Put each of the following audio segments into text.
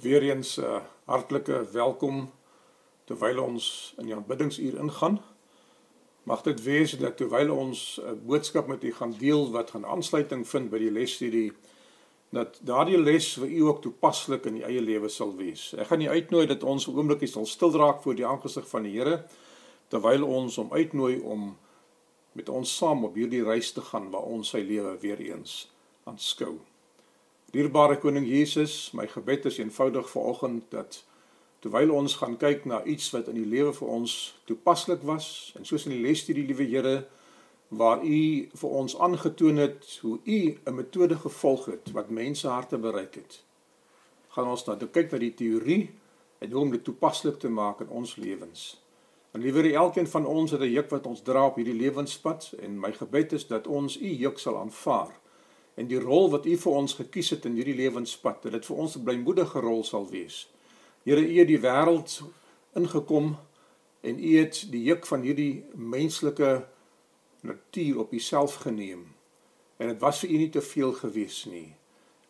Weereens 'n uh, hartlike welkom terwyl ons in die aanbiddingsuur ingaan. Mag dit wees dat terwyl ons 'n boodskap met u gaan deel wat gaan aansluiting vind by die lesstudie dat daardie les vir u ook toepaslik in u eie lewe sal wees. Ek gaan u uitnooi dat ons 'n oombliekie sal stil raak voor die aangesig van die Here terwyl ons hom uitnooi om met ons saam op hierdie reis te gaan waar ons sy lewe weer eens aanskou. Dierbare koning Jesus, my gebed is eenvoudig vanoggend dat terwyl ons gaan kyk na iets wat in die lewe vir ons toepaslik was en soos in die lesstudie liewe Here waar u vir ons aangetoon het hoe u 'n metode gevolg het wat mense harte bereik het. Gaan ons nou kyk na die teorie en hoe om dit toepaslik te maak in ons lewens. En liewer elkeen van ons het 'n juk wat ons dra op hierdie lewenspad en my gebed is dat ons u juk sal aanvaar en die rol wat U vir ons gekies het in hierdie lewenspad, dat dit vir ons 'n blymoedige rol sal wees. Here, U het die wêreld ingekom en U het die juk van hierdie menslike natuur op Uself geneem. En dit was vir U nie te veel gewees nie.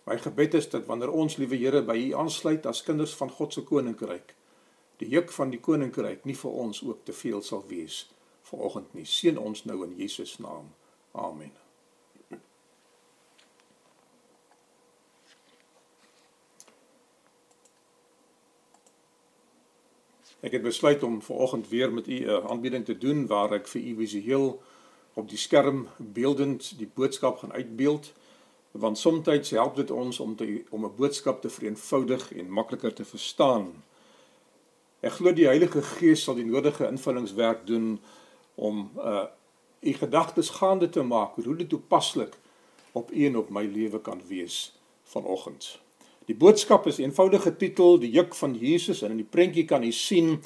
My gebed is dat wanneer ons, liewe Here, by U aansluit as kinders van God se koninkryk, die juk van die koninkryk nie vir ons ook te veel sal wees vanoggend nie. Seën ons nou in Jesus naam. Amen. Ek het besluit om vanoggend weer met u 'n aanbieding te doen waar ek vir u visueel op die skerm beeldend die boodskap gaan uitbeeld want soms help dit ons om te om 'n boodskap te vereenvoudig en makliker te verstaan. Ek glo die Heilige Gees sal die nodige invullingswerk doen om uh u gedagtes gaande te maak hoe dit toepaslik op u en op my lewe kan wees vanoggend. Die boodskap is eenvoudig getitel Die juk van Jesus en in die prentjie kan u sien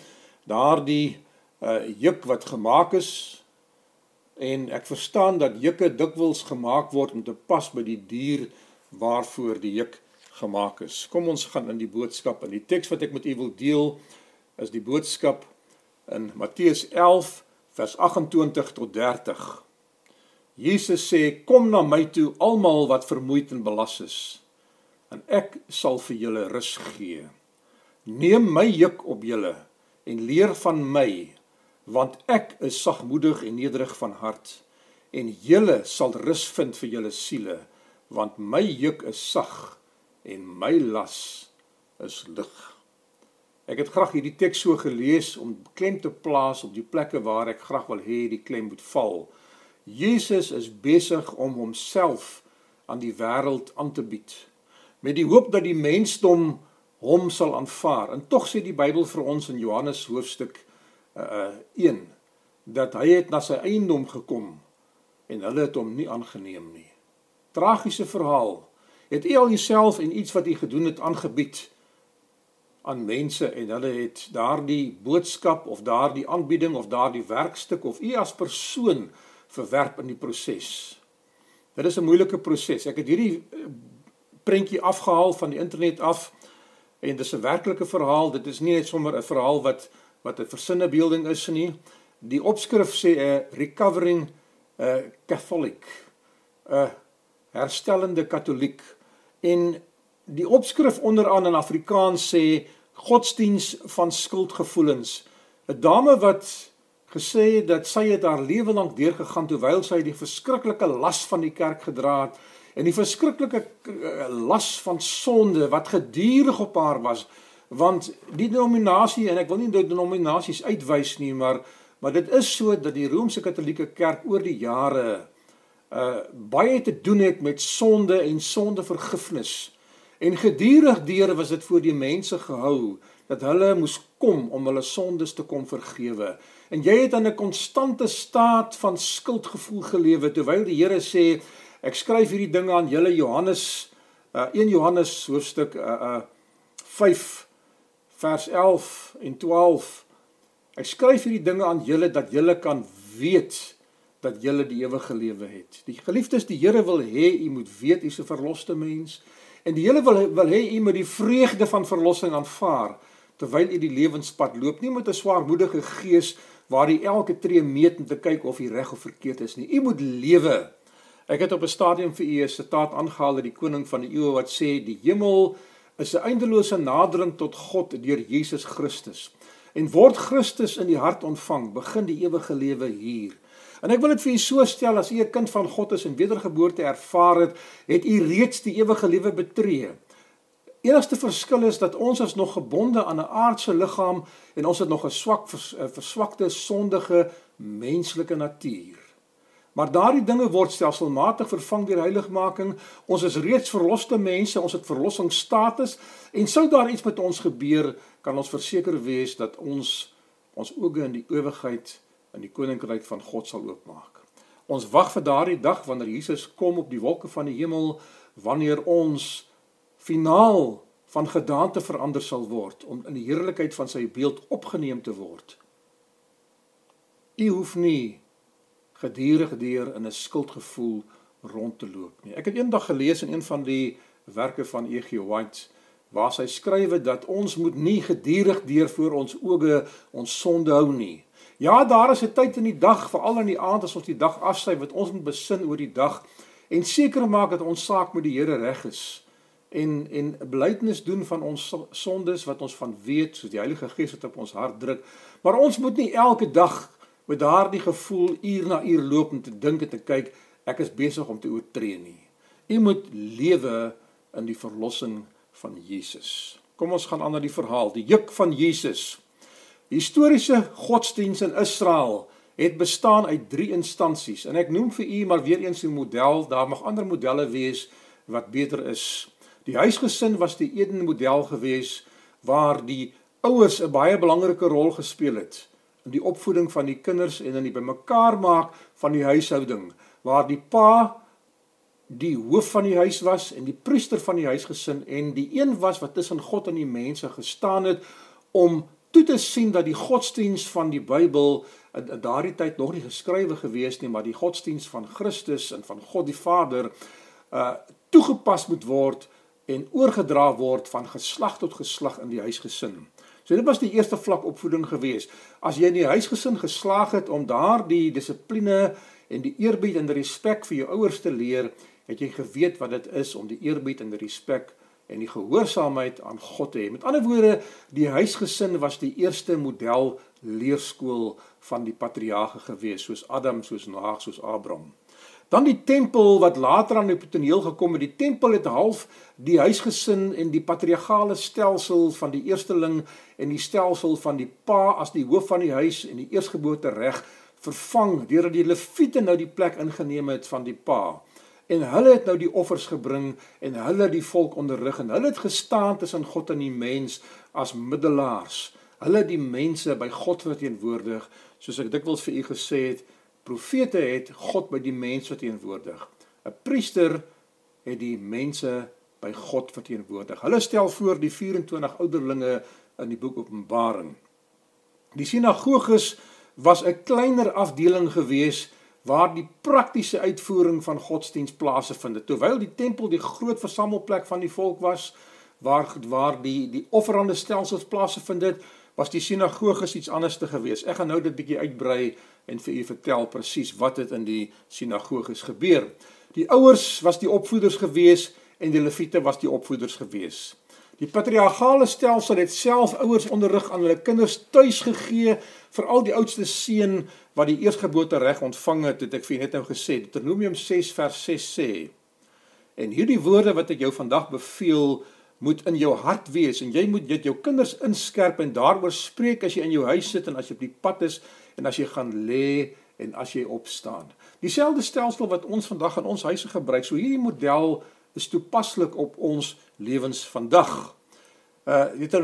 daardie uh juk wat gemaak is en ek verstaan dat jukke dikwels gemaak word om te pas by die dier waarvoor die juk gemaak is. Kom ons gaan in die boodskap en die teks wat ek met u wil deel is die boodskap in Matteus 11 vers 28 tot 30. Jesus sê kom na my toe almal wat vermoeid en belas is en ek sal vir julle rus gee. Neem my juk op julle en leer van my, want ek is sagmoedig en nederig van hart, en julle sal rus vind vir julle siele, want my juk is sag en my las is lig. Ek het graag hierdie teks so gelees om klem te plaas op die plekke waar ek graag wil hê die klem moet val. Jesus is besig om homself aan die wêreld aan te bied met die hoop dat die mensdom hom sal aanvaar. En tog sê die Bybel vir ons in Johannes hoofstuk uh 1 dat hy het na sy eiendom gekom en hulle het hom nie aangeneem nie. Tragiese verhaal. Het u al jouself en iets wat u gedoen het aangebied aan mense en hulle het daardie boodskap of daardie aanbieding of daardie werkstuk of u as persoon verwerp in die proses. Dit is 'n moeilike proses. Ek het hierdie prentjie afgehaal van die internet af en dis 'n werklike verhaal. Dit is nie net sommer 'n verhaal wat wat 'n versinne beelding is nie. Die opskrif sê 'n recovering 'n uh, Catholic, 'n herstellende Katoliek en die opskrif onderaan in Afrikaans sê godsdiens van skuldgevoelens. 'n Dame wat gesê het dat sy het haar lewe lank deurgegaan terwyl sy die verskriklike las van die kerk gedra het en die verskriklike eh, las van sonde wat gedurig op haar was want die denominasie en ek wil nie denominasies uitwys nie maar maar dit is so dat die Romeinse Katolieke Kerk oor die jare uh baie te doen het met sonde en sondevergifnis en gedurig deur was dit voor die mense gehou dat hulle moes kom om hulle sondes te kom vergewe. En jy het in 'n konstante staat van skuldgevoel gelewe terwyl die Here sê Ek skryf hierdie dinge aan julle Johannes uh, 1 Johannes hoofstuk uh, uh 5 vers 11 en 12. Ek skryf hierdie dinge aan julle dat julle kan weet dat julle die ewige lewe het. Die geliefdes, die Here wil hê u moet weet u is 'n verloste mens en die Here wil wil hê u moet die vreugde van verlossing aanvaar terwyl u die lewenspad loop, nie met 'n swaarmoedige gees waar jy elke tree meet om te kyk of jy reg of verkeerd is nie. U moet lewe Ek het op 'n stadium vir u 'n sitaat aangehaal uit die koning van die eeue wat sê die hemel is 'n eindelose nadering tot God deur Jesus Christus. En word Christus in die hart ontvang, begin die ewige lewe hier. En ek wil dit vir u so stel as u 'n kind van God is en wedergeboorte ervaar het, het u reeds die ewige lewe betree. Enigste verskil is dat ons is nog gebonde aan 'n aardse liggaam en ons het nog 'n swak verswakte sondige menslike natuur. Maar daardie dinge word stelselmatig vervang deur heiligmaking. Ons is reeds verloste mense, ons het verlossingsstatus en sou daar iets met ons gebeur, kan ons verseker wees dat ons ons oë in die ewigheid in die koninkryk van God sal oopmaak. Ons wag vir daardie dag wanneer Jesus kom op die wolke van die hemel, wanneer ons finaal van gedaante verander sal word om in die heerlikheid van sy beeld opgeneem te word. U hoef nie gedurig deur in 'n skuldgevoel rond te loop nie. Ek het eendag gelees in een van die werke van E.G. White waar hy skrywe dat ons moet nie gedurig deur voor ons oë ons sonde hou nie. Ja, daar is 'n tyd in die dag, veral in die aand as ons die dag afsy wat ons moet besin oor die dag en seker maak dat ons saak met die Here reg is en en belydenis doen van ons sondes wat ons van weet soos die Heilige Gees wat op ons hart druk. Maar ons moet nie elke dag met daardie gevoel uur na uur loop en te dink en te kyk ek is besig om te oortree nie. U moet lewe in die verlossing van Jesus. Kom ons gaan aan na die verhaal, die juk van Jesus. Historiese godsdiens in Israel het bestaan uit drie instansies en ek noem vir u maar weer eens 'n model, daar mag ander modelle wees wat beter is. Die huisgesin was die Eden model gewees waar die ouers 'n baie belangrike rol gespeel het in die opvoeding van die kinders en in die bymekaar maak van die huishouding waar die pa die hoof van die huis was en die priester van die huisgesin en die een was wat tussen God en die mense gestaan het om toe te sien dat die godsdiens van die Bybel in, in daardie tyd nog nie geskrywe gewees nie maar die godsdiens van Christus en van God die Vader uh toegepas moet word en oorgedra word van geslag tot geslag in die huisgesin. So dit was die eerste vlak opvoeding gewees. As jy in die huisgesin geslaag het om daardie dissipline en die eerbied en die respek vir jou ouers te leer, het jy geweet wat dit is om die eerbied en die respek en die gehoorsaamheid aan God te hê. Met ander woorde, die huisgesin was die eerste model leerskool van die patriarge gewees, soos Adam, soos Noag, soos Abraham. Dan die tempel wat later aan die toneel gekom het. Die tempel het half die huisgesin en die patriargale stelsel van die eersteling en die stelsel van die pa as die hoof van die huis en die eersgeboorte reg vervang deurdat die leviete nou die plek ingeneem het van die pa. En hulle het nou die offers gebring en hulle die volk onderrig en hulle het gestaan tussen God en die mens as middelaars. Hulle die mense by God verteenwoordig, soos ek dikwels vir u gesê het, Profete het God by die mens verteenwoordig. 'n Priester het die mense by God verteenwoordig. Hulle stel voor die 24 ouderlinge in die boek Openbaring. Die sinagoges was 'n kleiner afdeling gewees waar die praktiese uitvoering van godsdiens plaasvind. Terwyl die tempel die groot versamelplek van die volk was waar waar die die offerande stelsels plaasvind het, was die sinagoges iets anders te gewees. Ek gaan nou dit bietjie uitbrei en vir u vertel presies wat het in die sinagoges gebeur. Die ouers was die opvoeders gewees en die leviete was die opvoeders gewees. Die patriargale stelsel het self ouers onderrig aan hulle kinders tuis gegee, veral die oudste seun wat die eersgeboorte reg ontvang het, het ek vir net nou gesê. Deuteronomium 6 vers 6 sê: En hierdie woorde wat ek jou vandag beveel, moet in jou hart wees en jy moet dit jou kinders inskerp en daaroor spreek as jy in jou huis sit en as jy op die pad is en as jy gaan lê en as jy opstaan. Dieselfde stelsel wat ons vandag in ons huise gebruik. So hierdie model is toepaslik op ons lewens vandag. Uh weet jy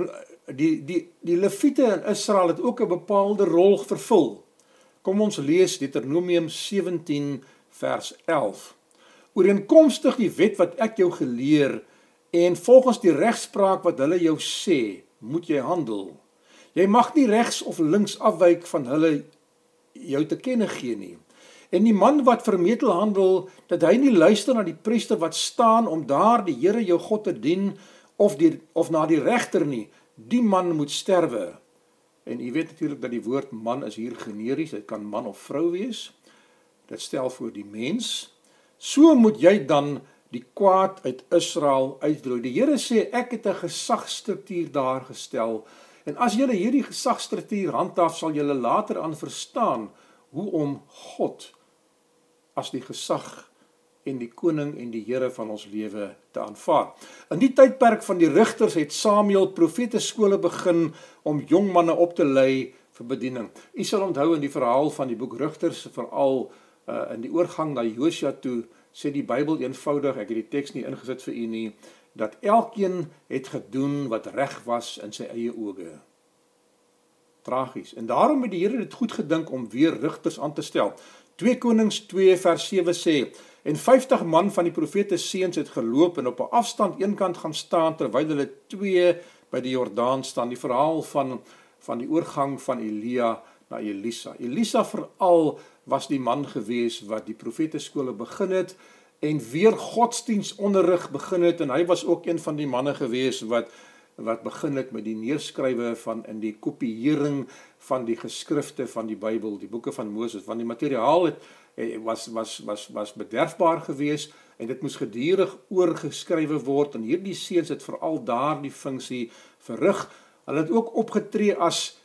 die die die leviete in Israel het ook 'n bepaalde rol vervul. Kom ons lees Deuteronomium 17 vers 11. Ooreenkomstig die wet wat ek jou geleer En volgens die regspraak wat hulle jou sê, moet jy handel. Jy mag nie regs of links afwyk van hulle jou te kenne gee nie. En die man wat vermetel handel, dat hy nie luister na die priester wat staan om daar die Here jou God te dien of die of na die regter nie, die man moet sterwe. En jy weet natuurlik dat die woord man is hier generies, dit kan man of vrou wees. Dit stel voor die mens. So moet jy dan die kwaad uit Israel uitroei. Die Here sê ek het 'n gesagstruktuur daar gestel en as julle hierdie gesagstruktuur handhaaf sal julle later aan verstaan hoe om God as die gesag en die koning en die Here van ons lewe te aanvaar. In die tydperk van die rigters het Samuel profete skole begin om jong manne op te lei vir bediening. U sal onthou in die verhaal van die boek Rigters veral uh, in die oorgang na Josua toe sê die Bybel eenvoudig, ek het die teks nie ingesit vir u nie, dat elkeen het gedoen wat reg was in sy eie oë. Tragies. En daarom het die Here dit goed gedink om weer rigters aan te stel. 2 Konings 2 vers 7 sê en 50 man van die profete seuns het geloop en op 'n afstand eenkant gaan staan terwyl hulle twee by die Jordaan staan. Die verhaal van van die oorgang van Elia na Elisa. Elisa veral was die man gewees wat die profete skole begin het en weer godsdienstonderrig begin het en hy was ook een van die manne gewees wat wat begin het met die neerskrywe van in die kopieering van die geskrifte van die Bybel, die boeke van Moses, want die materiaal het eh, was was was was bederfbaar gewees en dit moes gedurig oorgeskrywe word en hierdie seuns het veral daardie funksie verrig. Hulle het ook opgetree as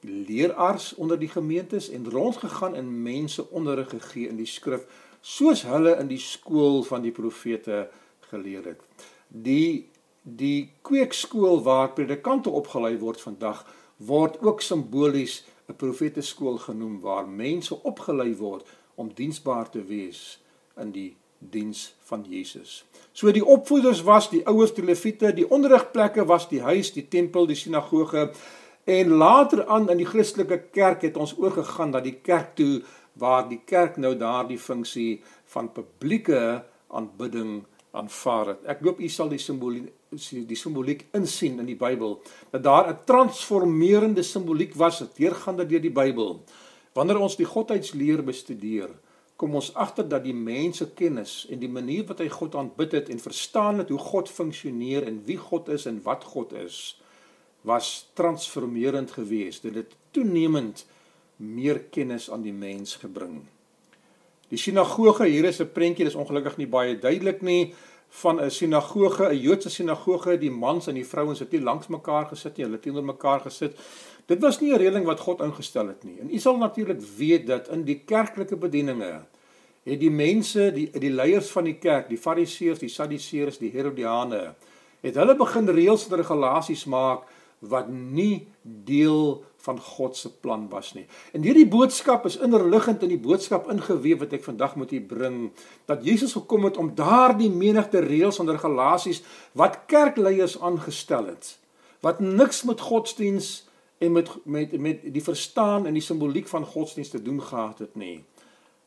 leeraars onder die gemeentes en rondgegaan en mense onderrig gegee in die skrif soos hulle in die skool van die profete geleer het. Die die kweekskool waar predikante opgelei word vandag word ook simbolies 'n profeteskool genoem waar mense opgelei word om diensbaar te wees in die diens van Jesus. So die opvoeders was die ouers die leviete, die onderrigplekke was die huis, die tempel, die sinagoge En later aan in die Christelike kerk het ons oorgegaan na die kerk toe waar die kerk nou daardie funksie van publieke aanbidding aanvaar het. Ek hoop u sal die simboliek die simboliek insien in die Bybel dat daar 'n transformerende simboliek was deurgaande deur die Bybel. Wanneer ons die godheidsleer bestudeer, kom ons agter dat die mense kennis en die manier wat hy God aanbid het en verstaan het hoe God funksioneer en wie God is en wat God is, was transformerend geweest. Dit het toenemend meer kennis aan die mens gebring. Die sinagoge, hier is 'n prentjie, dis ongelukkig nie baie duidelik nie van 'n sinagoge, 'n Joodse sinagoge, die mans en die vrouens het nie langs mekaar gesit nie, hulle het teenoor mekaar gesit. Dit was nie 'n reëling wat God ingestel het nie. En u sal natuurlik weet dat in die kerklike bedieninge het die mense, die die leiers van die kerk, die fariseërs, die sadduseërs, die herodiane, het hulle begin reëls en regulasies maak wat nie deel van God se plan was nie. En hierdie boodskap is innerliggend in die boodskap ingeweef wat ek vandag moet u bring dat Jesus gekom het om daardie menigte reëls en regulasies wat kerkleiers aangestel het wat niks met godsdiens en met met met die verstaan en die simboliek van godsdiens te doen gehad het nie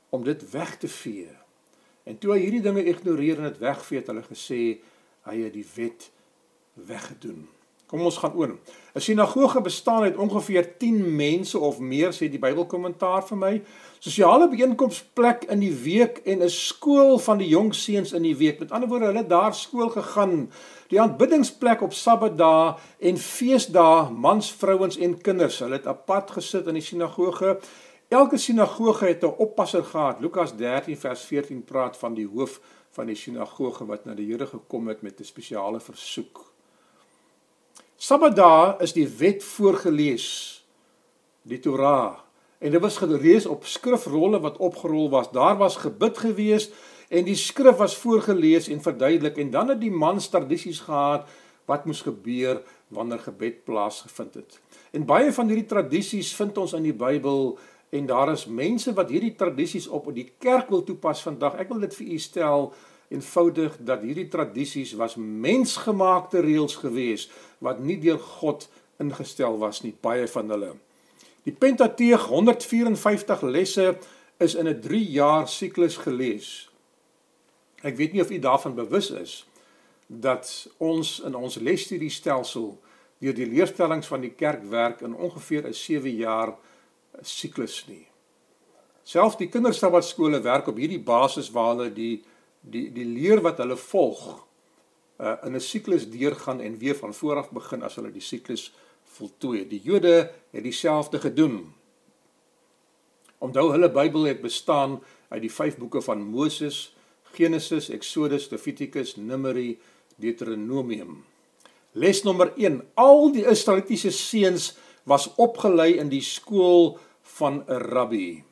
om dit weg te vee. En toe hy hierdie dinge ignoreer en dit wegvee het hulle gesê hy het die wet weggedoen. Kom ons gaan oor. 'n Sinagoge bestaan uit ongeveer 10 mense of meer sê die Bybelkommentaar vir my. Sosiale byeenkomsplek in die week en 'n skool van die jong seuns in die week. Met ander woorde, hulle daar skool gegaan. Die aanbiddingsplek op Sabbatdae en feesdae, mans, vrouens en kinders. Hulle het apart gesit in die sinagoge. Elke sinagoge het 'n oppasser gehad. Lukas 13 vers 14 praat van die hoof van die sinagoge wat na die Here gekom het met 'n spesiale versoek. Sabbatdae is die wet voorgeles, die Torah. En dit was gelees op skrifrolle wat opgerol was. Daar was gebid gewees en die skrif was voorgeles en verduidelik en dan het die mans tradisies gehad wat moes gebeur wanneer gebed plaasgevind het. En baie van hierdie tradisies vind ons in die Bybel en daar is mense wat hierdie tradisies op in die kerk wil toepas vandag. Ek wil dit vir u stel eenvoudig dat hierdie tradisies was mensgemaakte reëls gewees wat nie deur God ingestel was nie baie van hulle. Die Pentateeg 154 lesse is in 'n 3 jaar siklus gelees. Ek weet nie of u daarvan bewus is dat ons in ons lesstudiestelsel deur die leerstellings van die kerk werk in ongeveer 'n 7 jaar siklus nie. Selfs die kindersabbatskole werk op hierdie basis waar hulle die die die leer wat hulle volg uh, in 'n siklus deurgaan en weer van voor af begin as hulle die siklus voltooi. Die Jode het dieselfde gedoen. Onthou hulle Bybel het bestaan uit die vyf boeke van Moses Genesis, Exodus, Levitikus, Numeri, Deuteronomium. Les nommer 1: Al die Israelitiese seuns was opgelei in die skool van 'n rabbi.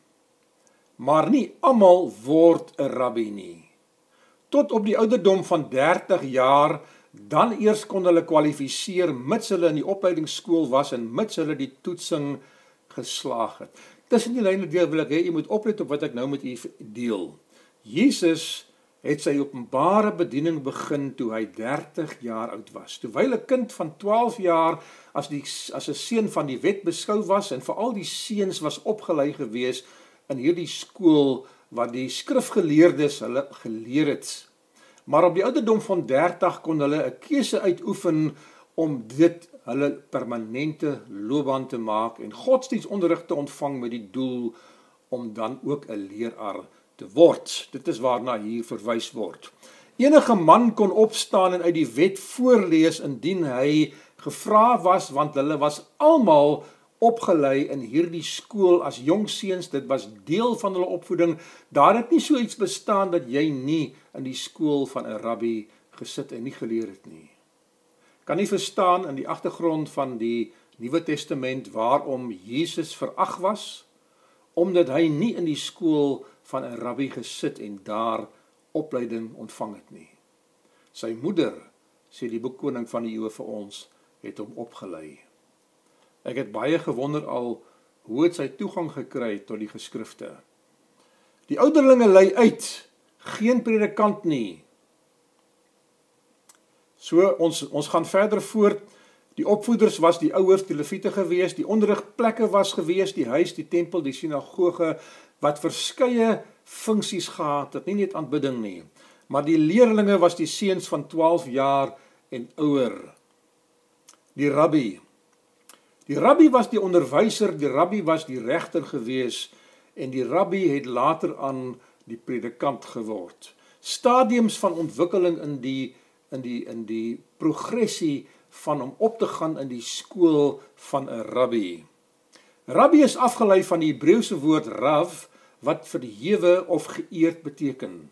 Maar nie almal word 'n rabbi nie. Tot op die ouderdom van 30 jaar dan eers kon hulle kwalifiseer mits hulle in die opleidingsskool was en mits hulle die toetsing geslaag het. Tussen die lyne deel wil ek hê jy moet oplet op wat ek nou met u deel. Jesus het sy openbare bediening begin toe hy 30 jaar oud was. Terwyl 'n kind van 12 jaar as die as 'n seun van die wet beskou was en veral die seuns was opgelei gewees in hierdie skool wat die skrifgeleerdes hulle geleer het. Maar op die ouderdom van 30 kon hulle 'n keuse uitoefen om dit hulle permanente loopbaan te maak en godsdienstonderrig te ontvang met die doel om dan ook 'n leraar te word. Dit is waarna hier verwys word. Enige man kon opstaan en uit die wet voorlees indien hy gevra was want hulle was almal opgelei in hierdie skool as jong seuns dit was deel van hulle opvoeding daar het nie so iets bestaan dat jy nie in die skool van 'n rabbi gesit en nie geleer het nie kan nie verstaan in die agtergrond van die Nuwe Testament waarom Jesus verag was omdat hy nie in die skool van 'n rabbi gesit en daar opleiding ontvang het nie. Sy moeder, sê die boekkoning van die Eeue vir ons, het hom opgelei. Ek het baie gewonder al hoe het sy toegang gekry tot die geskrifte. Die ouderlinge lei uit, geen predikant nie. So ons ons gaan verder voort. Die opvoeders was die ouers, die leviete gewees, die onderrigplekke was gewees, die huis, die tempel, die sinagoge, wat verskeie funksies gehad het, nie net aanbidding nie, maar die leerlinge was die seuns van 12 jaar en ouer. Die rabbi. Die rabbi was die onderwyser, die rabbi was die regter gewees en die rabbi het later aan die predikant geword. Stadiums van ontwikkeling in die in die in die progressie van om op te gaan in die skool van 'n rabbi. Rabbi is afgelei van die Hebreëse woord rav wat verhewe of geëerd beteken.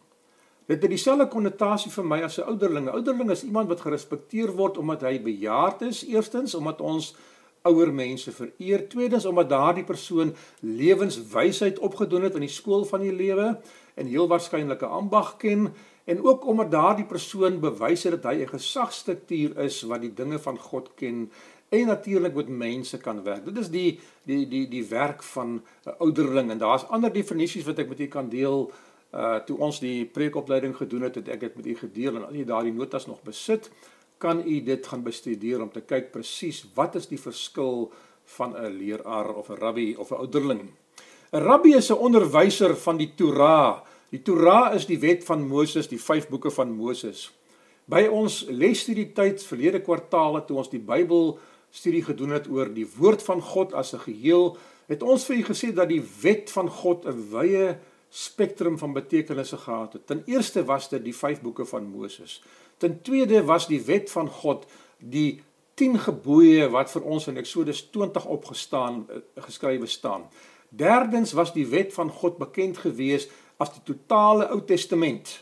Dit het dieselfde konnotasie vir my as 'n ouderling. 'n Ouderling is iemand wat gerespekteer word omdat hy bejaard is, eerstens omdat ons ouer mense vereer, tweedens omdat daardie persoon lewenswysheid opgedoen het in die skool van die lewe en heel waarskynlik 'n ambag ken en ook omdat daardie persoon bewys het dat hy 'n gesagstruktuur is wat die dinge van God ken en natuurlik met mense kan werk. Dit is die die die die werk van 'n ouderling en daar's ander definisies wat ek met u kan deel. Uh toe ons die preekopleiding gedoen het, het ek dit met u gedeel en as u daardie notas nog besit, kan u dit gaan bestudeer om te kyk presies wat is die verskil van 'n leraar of 'n rabbi of 'n ouderling. 'n Rabbi is 'n onderwyser van die Torah. Die Torah is die wet van Moses, die 5 boeke van Moses. By ons lesstudie tyd verlede kwartaale toe ons die Bybel studie gedoen het oor die woord van God as 'n geheel, het ons vir u gesê dat die wet van God 'n wye spektrum van betekenisse gehad het. Ten eerste was dit die 5 boeke van Moses. Ten tweede was die wet van God die 10 gebooie wat vir ons in Eksodus 20 opgestaan eh, geskrywe staan. Derdens was die wet van God bekend gewees as die totale Ou Testament.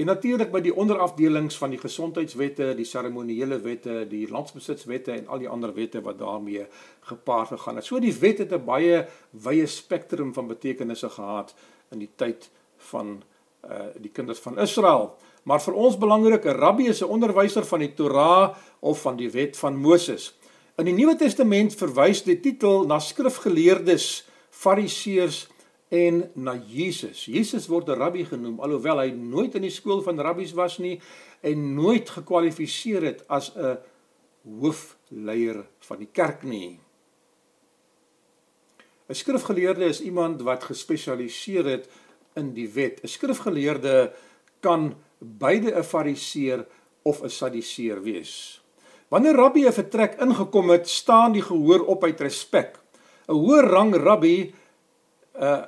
En natuurlik by die onderafdelings van die gesondheidswette, die seremonieele wette, die landsbesitswette en al die ander wette wat daarmee gepaard gegaan het. So die wet het 'n baie wye spektrum van betekenisse gehad in die tyd van uh die kinders van Israel. Maar vir ons belangrik, 'n rabbi is 'n onderwyser van die Torah of van die wet van Moses. In die Nuwe Testament verwys die titel na skrifgeleerdes, fariseërs en na Jesus. Jesus word 'n rabbi genoem alhoewel hy nooit in die skool van rabbies was nie en nooit gekwalifiseer het as 'n hoofleier van die kerk nie. 'n Skrifgeleerde is iemand wat gespesialiseer het in die wet. 'n Skrifgeleerde kan beide 'n fariseer of 'n sadiseer wees. Wanneer rabbi 'n vertrek ingekom het, staan die gehoor op uit respek. 'n Hoë rang rabbi uh,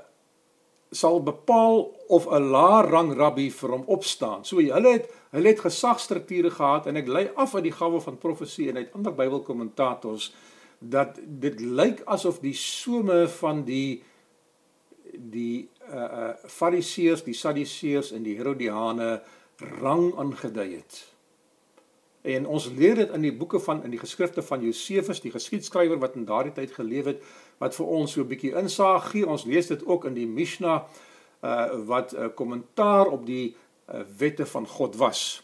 sal bepaal of 'n lae rang rabbi vir hom opstaan. So hulle het hulle het gesagstrukture gehad en ek lei af uit die gawe van profesie en uit ander Bybelkommentators dat dit lyk asof die some van die die uh uh Fariseërs, die Sadduseërs en die Herodiane rang aangedui het. En ons leer dit in die boeke van in die geskrifte van Josefus, die geskiedskrywer wat in daardie tyd geleef het, wat vir ons so 'n bietjie insaag gee. Ons lees dit ook in die Mishnah uh wat 'n uh, kommentaar op die uh, wette van God was.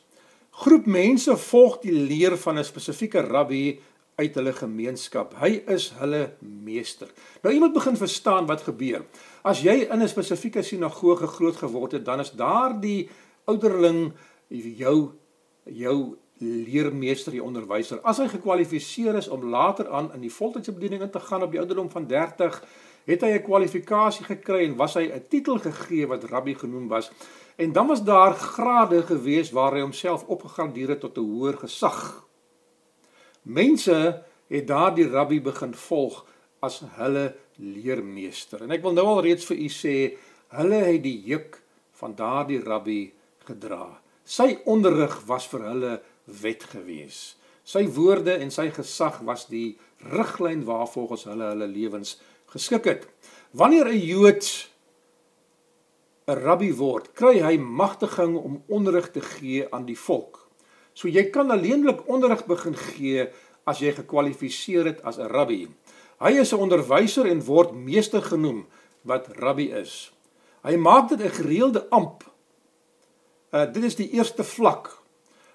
Groep mense volg die leer van 'n spesifieke rabbi uit hulle gemeenskap. Hy is hulle meester. Nou iemand begin verstaan wat gebeur. As jy in 'n spesifieke sinagoge groot geword het, dan is daardie ouderling jou jou leermeester, die onderwyser. As hy gekwalifiseer is om later aan in die voltydse bediening in te gaan op die ouderdom van 30, het hy 'n kwalifikasie gekry en was hy 'n titel gegee wat rabbi genoem was. En dan was daar grade gewees waar hy homself opgegradeer het tot 'n hoër gesag. Mense het daardie rabbi begin volg as hulle leermeester. En ek wil nou al reeds vir u sê, hulle het die juk van daardie rabbi gedra. Sy onderrig was vir hulle wet gewees. Sy woorde en sy gesag was die riglyn waarvolgens hulle hulle lewens geskik het. Wanneer 'n Jood 'n rabbi word, kry hy magtiging om onderrig te gee aan die volk. So jy kan alleenlik onderrig begin gee as jy gekwalifiseer het as 'n rabbi. Hy is 'n onderwyser en word meester genoem wat rabbi is. Hy maak dit 'n gereelde amp. Uh dit is die eerste vlak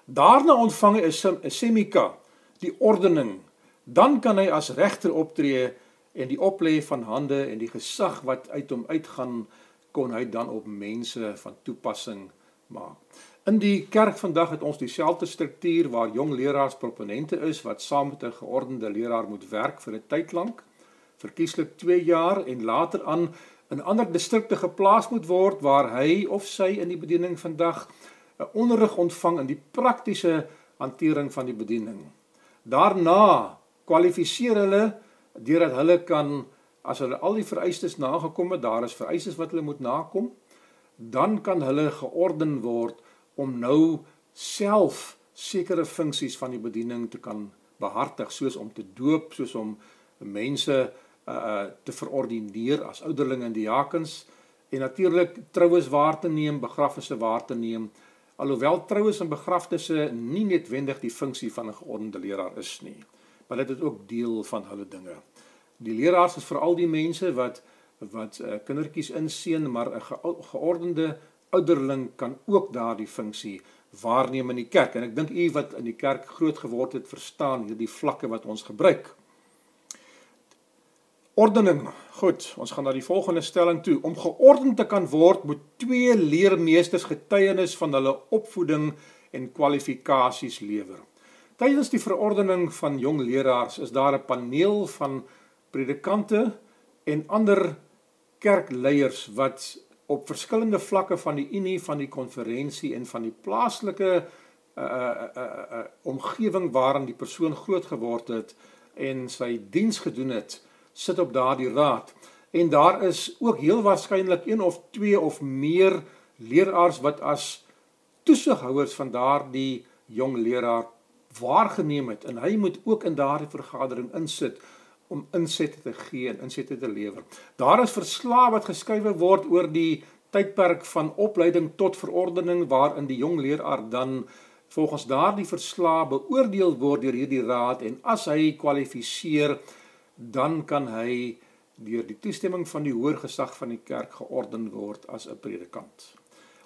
Daarna ontvang hy 'n semika, die ordening. Dan kan hy as regter optree en die oplê van hande en die gesag wat uit hom uitgaan kon hy dan op mense van toepassing maak. In die kerk vandag het ons dieselfde struktuur waar jong leraars proponente is wat saam met 'n geordende leraar moet werk vir 'n tyd lank, verkieslik 2 jaar en later aan in ander distrikte geplaas moet word waar hy of sy in die bediening vandag 'n onderrig ontvang in die praktiese hantering van die bediening. Daarna kwalifiseer hulle deurdat hulle kan as hulle al die vereistes nagekom het, daar is vereistes wat hulle moet nakom, dan kan hulle georden word om nou self sekere funksies van die bediening te kan behartig, soos om te doop, soos om mense uh te verordineer as ouderlinge en diakens en natuurlik troues waar te neem, begrafnisse waar te neem Alhoewel troues en begrafnisse nie noodwendig die funksie van 'n geordende leraar is nie, maar dit is ook deel van hulle dinge. Die leraars is veral die mense wat wat uh, kindertjies inseën, maar 'n ge geordende ouderling kan ook daardie funksie waarneem in die kerk. En ek dink u wat in die kerk groot geword het, verstaan hierdie vlakke wat ons gebruik. Ordening. Goed, ons gaan na die volgende stelling toe. Om georden te kan word, moet twee leermeesters getuienis van hulle opvoeding en kwalifikasies lewer. Tydens die verordening van jong leraars is daar 'n paneel van predikante en ander kerkleiers wat op verskillende vlakke van die unie van die konferensie en van die plaaslike uh uh uh, uh omgewing waarin die persoon groot geword het en sy diens gedoen het sit op daardie raad. En daar is ook heel waarskynlik een of twee of meer leraars wat as toesighouers van daardie jong leraar waargeneem het en hy moet ook in daardie vergadering insit om insette te gee en insette te lewer. Daar is verslae wat geskrywe word oor die tydperk van opleiding tot verordening waarin die jong leraar dan volgens daardie verslae beoordeel word deur hierdie raad en as hy kwalifiseer dan kan hy deur die toestemming van die hoër gesag van die kerk georden word as 'n predikant.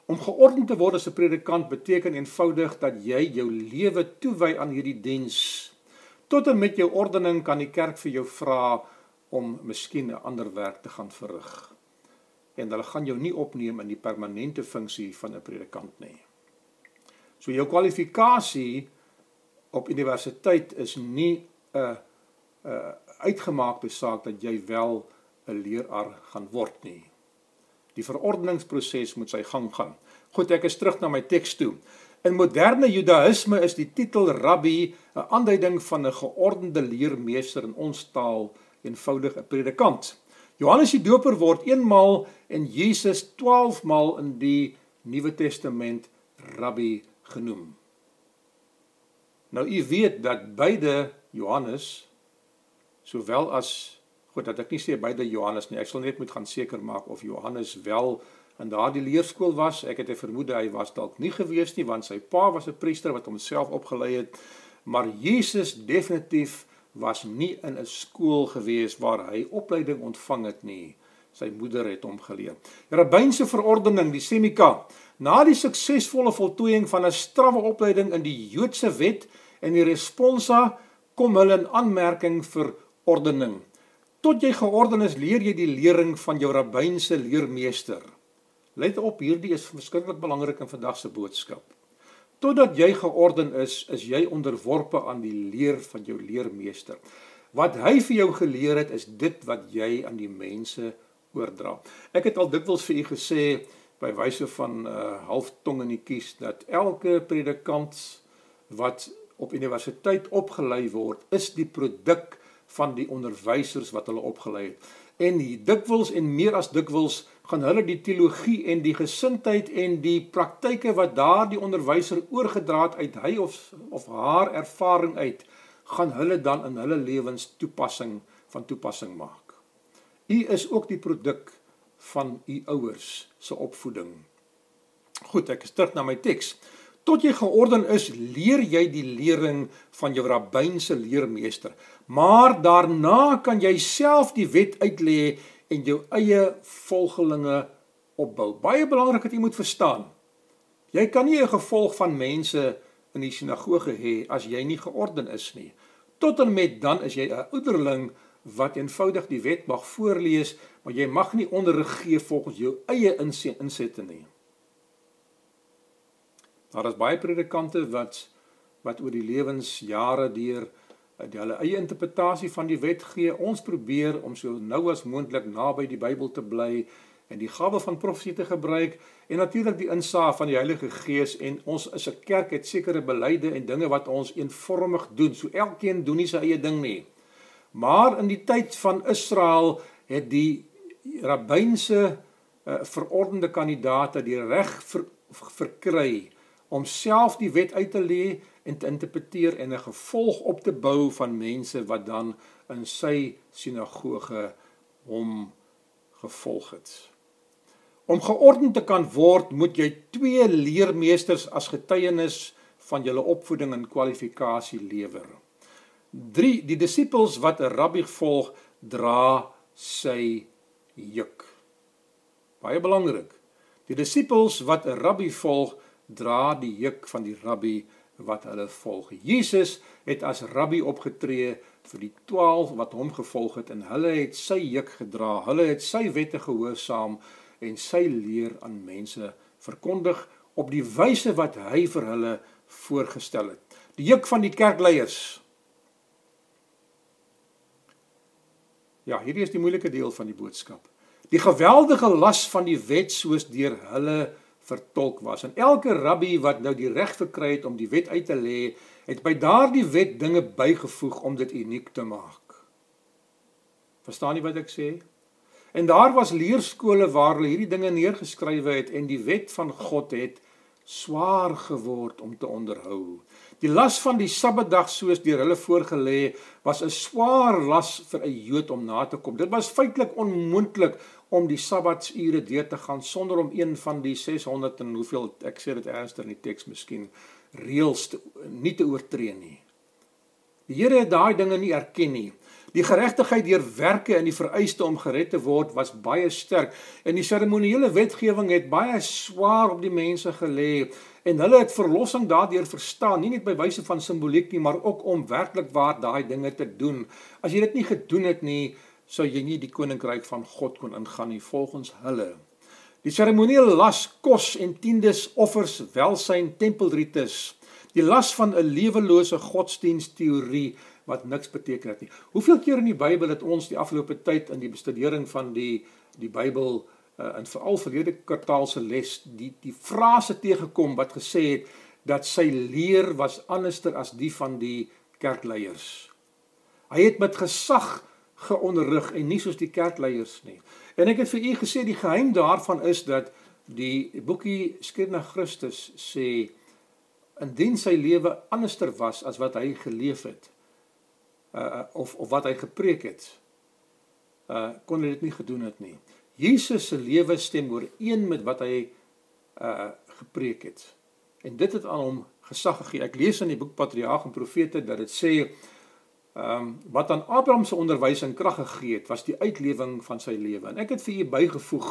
Om georden te word as 'n predikant beteken eenvoudig dat jy jou lewe toewy aan hierdie diens. Tot en met jou ordening kan die kerk vir jou vra om miskien 'n ander werk te gaan verrig. En hulle gaan jou nie opneem in die permanente funksie van 'n predikant nie. So jou kwalifikasie op universiteit is nie 'n 'n uitgemaakte saak dat jy wel 'n leraar gaan word nie. Die verordeningsproses moet sy gang gaan. Goed, ek is terug na my teks toe. In moderne Judaïsme is die titel rabbi 'n aanduiding van 'n geordende leermeester in ons taal, eenvoudig 'n predikant. Johannes die Doper word eenmaal en Jesus 12 maal in die Nuwe Testament rabbi genoem. Nou u weet dat beide Johannes sowel as Goed, dat ek nie sê beide Johannes nie. Ek sal net moet gaan seker maak of Johannes wel in daardie leerskool was. Ek het 'n vermoede hy was dalk nie gewees nie want sy pa was 'n priester wat homself opgelei het. Maar Jesus definitief was nie in 'n skool gewees waar hy opleiding ontvang het nie. Sy moeder het hom geleer. Die rabbynse verordening, die semika, na die suksesvolle voltooiing van 'n strawwe opleiding in die Joodse wet en die responsa kom hulle in aanmerking vir ordening. Tot jy georden is, leer jy die lering van jou rabbynse leermeester. Let op, hierdie is verskriklik belangrik in vandag se boodskap. Totdat jy georden is, is jy onderworpe aan die leer van jou leermeester. Wat hy vir jou geleer het, is dit wat jy aan die mense oordra. Ek het al dikwels vir u gesê by wyse van 'n uh, halftong in die kies dat elke predikant wat op universiteit opgelei word, is die produk van die onderwysers wat hulle opgelei het. En dikwels en meer as dikwels gaan hulle die teologie en die gesindheid en die praktyke wat daardie onderwyser oorgedra het uit hy of of haar ervaring uit, gaan hulle dan in hulle lewens toepassing van toepassing maak. U is ook die produk van u ouers se opvoeding. Goed, ek is terug na my teks. Tot jy georden is, leer jy die lering van jou rabbynse leermeester. Maar daarna kan jy self die wet uitlê en jou eie volgelinge opbou. Baie belangrik dat jy moet verstaan. Jy kan nie 'n gevolg van mense in die sinagoge hê as jy nie georden is nie. Tot en met dan is jy 'n ouderling wat eenvoudig die wet mag voorlees, maar jy mag nie onderrig gee volgens jou eie insette nie. Daar is baie predikante wat wat oor die lewensjare deur eh, die hulle eie interpretasie van die wet gee. Ons probeer om so nou as moontlik naby die Bybel te bly en die gawe van profesie te gebruik en natuurlik die insaag van die Heilige Gees en ons is 'n kerk het sekere beleide en dinge wat ons eenvormig doen. So elkeen doen nie sy eie ding nie. Maar in die tyd van Israel het die rabbynse uh, verordende kandidaate die reg ver, verkry om self die wet uit te lê en te interpreteer en 'n gevolg op te bou van mense wat dan in sy sinagoge hom gevolg het. Om geordend te kan word, moet jy twee leermeesters as getuienis van julle opvoeding en kwalifikasie lewer. 3 Die disippels wat 'n rabbi volg, dra sy juk. Baie belangrik. Die disippels wat 'n rabbi volg, dra die juk van die rabbi wat hulle volg. Jesus het as rabbi opgetree vir die 12 wat hom gevolg het en hulle het sy juk gedra. Hulle het sy wette gehoorsaam en sy leer aan mense verkondig op die wyse wat hy vir hulle voorgestel het. Die juk van die kerkleiers. Ja, hierdie is die moeilike deel van die boodskap. Die geweldige las van die wet soos deur hulle vertolk was. En elke rabbi wat nou die reg verkry het om die wet uit te lê, het by daardie wet dinge bygevoeg om dit uniek te maak. Verstaan jy wat ek sê? En daar was leerskole waar hulle hierdie dinge neergeskrywe het en die wet van God het swaar geword om te onderhou. Die las van die Sabbatdag soos deur hulle voorgelê was 'n swaar las vir 'n Jood om na te kom. Dit was feitelik onmoontlik om die sabbatsure deur te gaan sonder om een van die 600 en hoeveel ek sê dit ernstig in die teks miskien reëls te, nie te oortree nie. Die Here het daai dinge nie erken nie. Die geregtigheid deur werke in die vereiste om gered te word was baie sterk en die seremoniele wetgewing het baie swaar op die mense gelê en hulle het verlossing daardeur verstaan nie net by wyse van simboliek nie maar ook om werklik waar daai dinge te doen. As jy dit nie gedoen het nie, sou jy nie die koninkryk van God kon ingaan nie volgens hulle. Die seremoniele las kos en tiendes, offers, welsyn, tempelrites, die las van 'n lewelose godsdienstteorie wat niks beteken het nie. Hoeveel keer in die Bybel het ons die afgelope tyd in die bestudering van die die Bybel uh, in veral verlede kwartaal se les die die frase tegekom wat gesê het dat sy leer was anderster as die van die kerkleiers. Hy het met gesag geonderrig en nie soos die kerkleiers nie. En ek het vir u gesê die geheim daarvan is dat die boekie Skrif na Christus sê indien sy lewe anderster was as wat hy geleef het uh, of of wat hy gepreek het uh kon hy dit nie gedoen het nie. Jesus se lewe stem ooreen met wat hy uh gepreek het. En dit het aan hom gesag gegee. Ek lees in die boek Patriarge en Profete dat dit sê ehm um, wat aan Abraham se onderwysing krag gegee het, was die uitlewing van sy lewe. En ek het vir u bygevoeg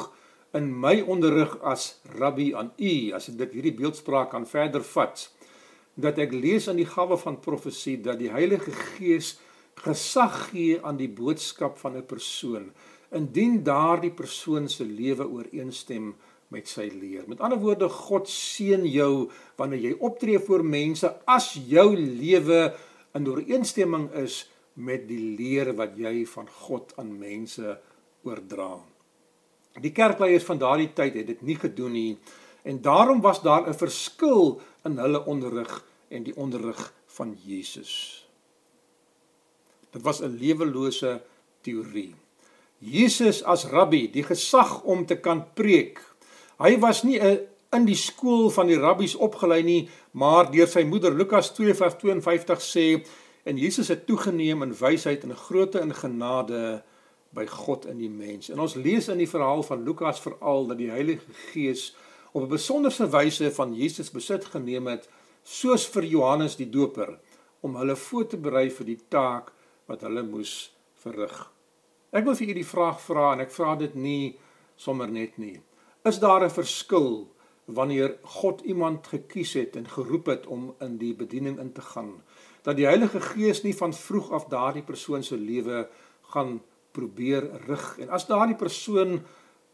in my onderrig as rabbi aan u, as ek dit hierdie beeldspraak kan verder vat, dat ek lees in die gawe van profesie dat die Heilige Gees gesag gee aan die boodskap van 'n persoon indien daardie persoon se lewe ooreenstem met sy leer. Met ander woorde, God seën jou wanneer jy optree voor mense as jou lewe in ooreenstemming is met die leer wat jy van God aan mense oordra. Die kerkleiers van daardie tyd het dit nie gedoen nie en daarom was daar 'n verskil in hulle onderrig en die onderrig van Jesus. Dit was 'n lewelose teorie. Jesus as rabbi, die gesag om te kan preek. Hy was nie 'n in die skool van die rabbies opgelei nie, maar deur sy moeder Lukas 2:52 sê en Jesus het toegeneem in wysheid en grootte in genade by God in die mens. En ons lees in die verhaal van Lukas veral dat die Heilige Gees op 'n besonderse wyse van Jesus besit geneem het, soos vir Johannes die Doper, om hulle voor te berei vir die taak wat hulle moes verrig. Ek wil vir u die vraag vra en ek vra dit nie sommer net nie. Is daar 'n verskil wanneer God iemand gekies het en geroep het om in die bediening in te gaan? Dat die Heilige Gees nie van vroeg af daardie persoon se lewe gaan probeer rig en as daardie persoon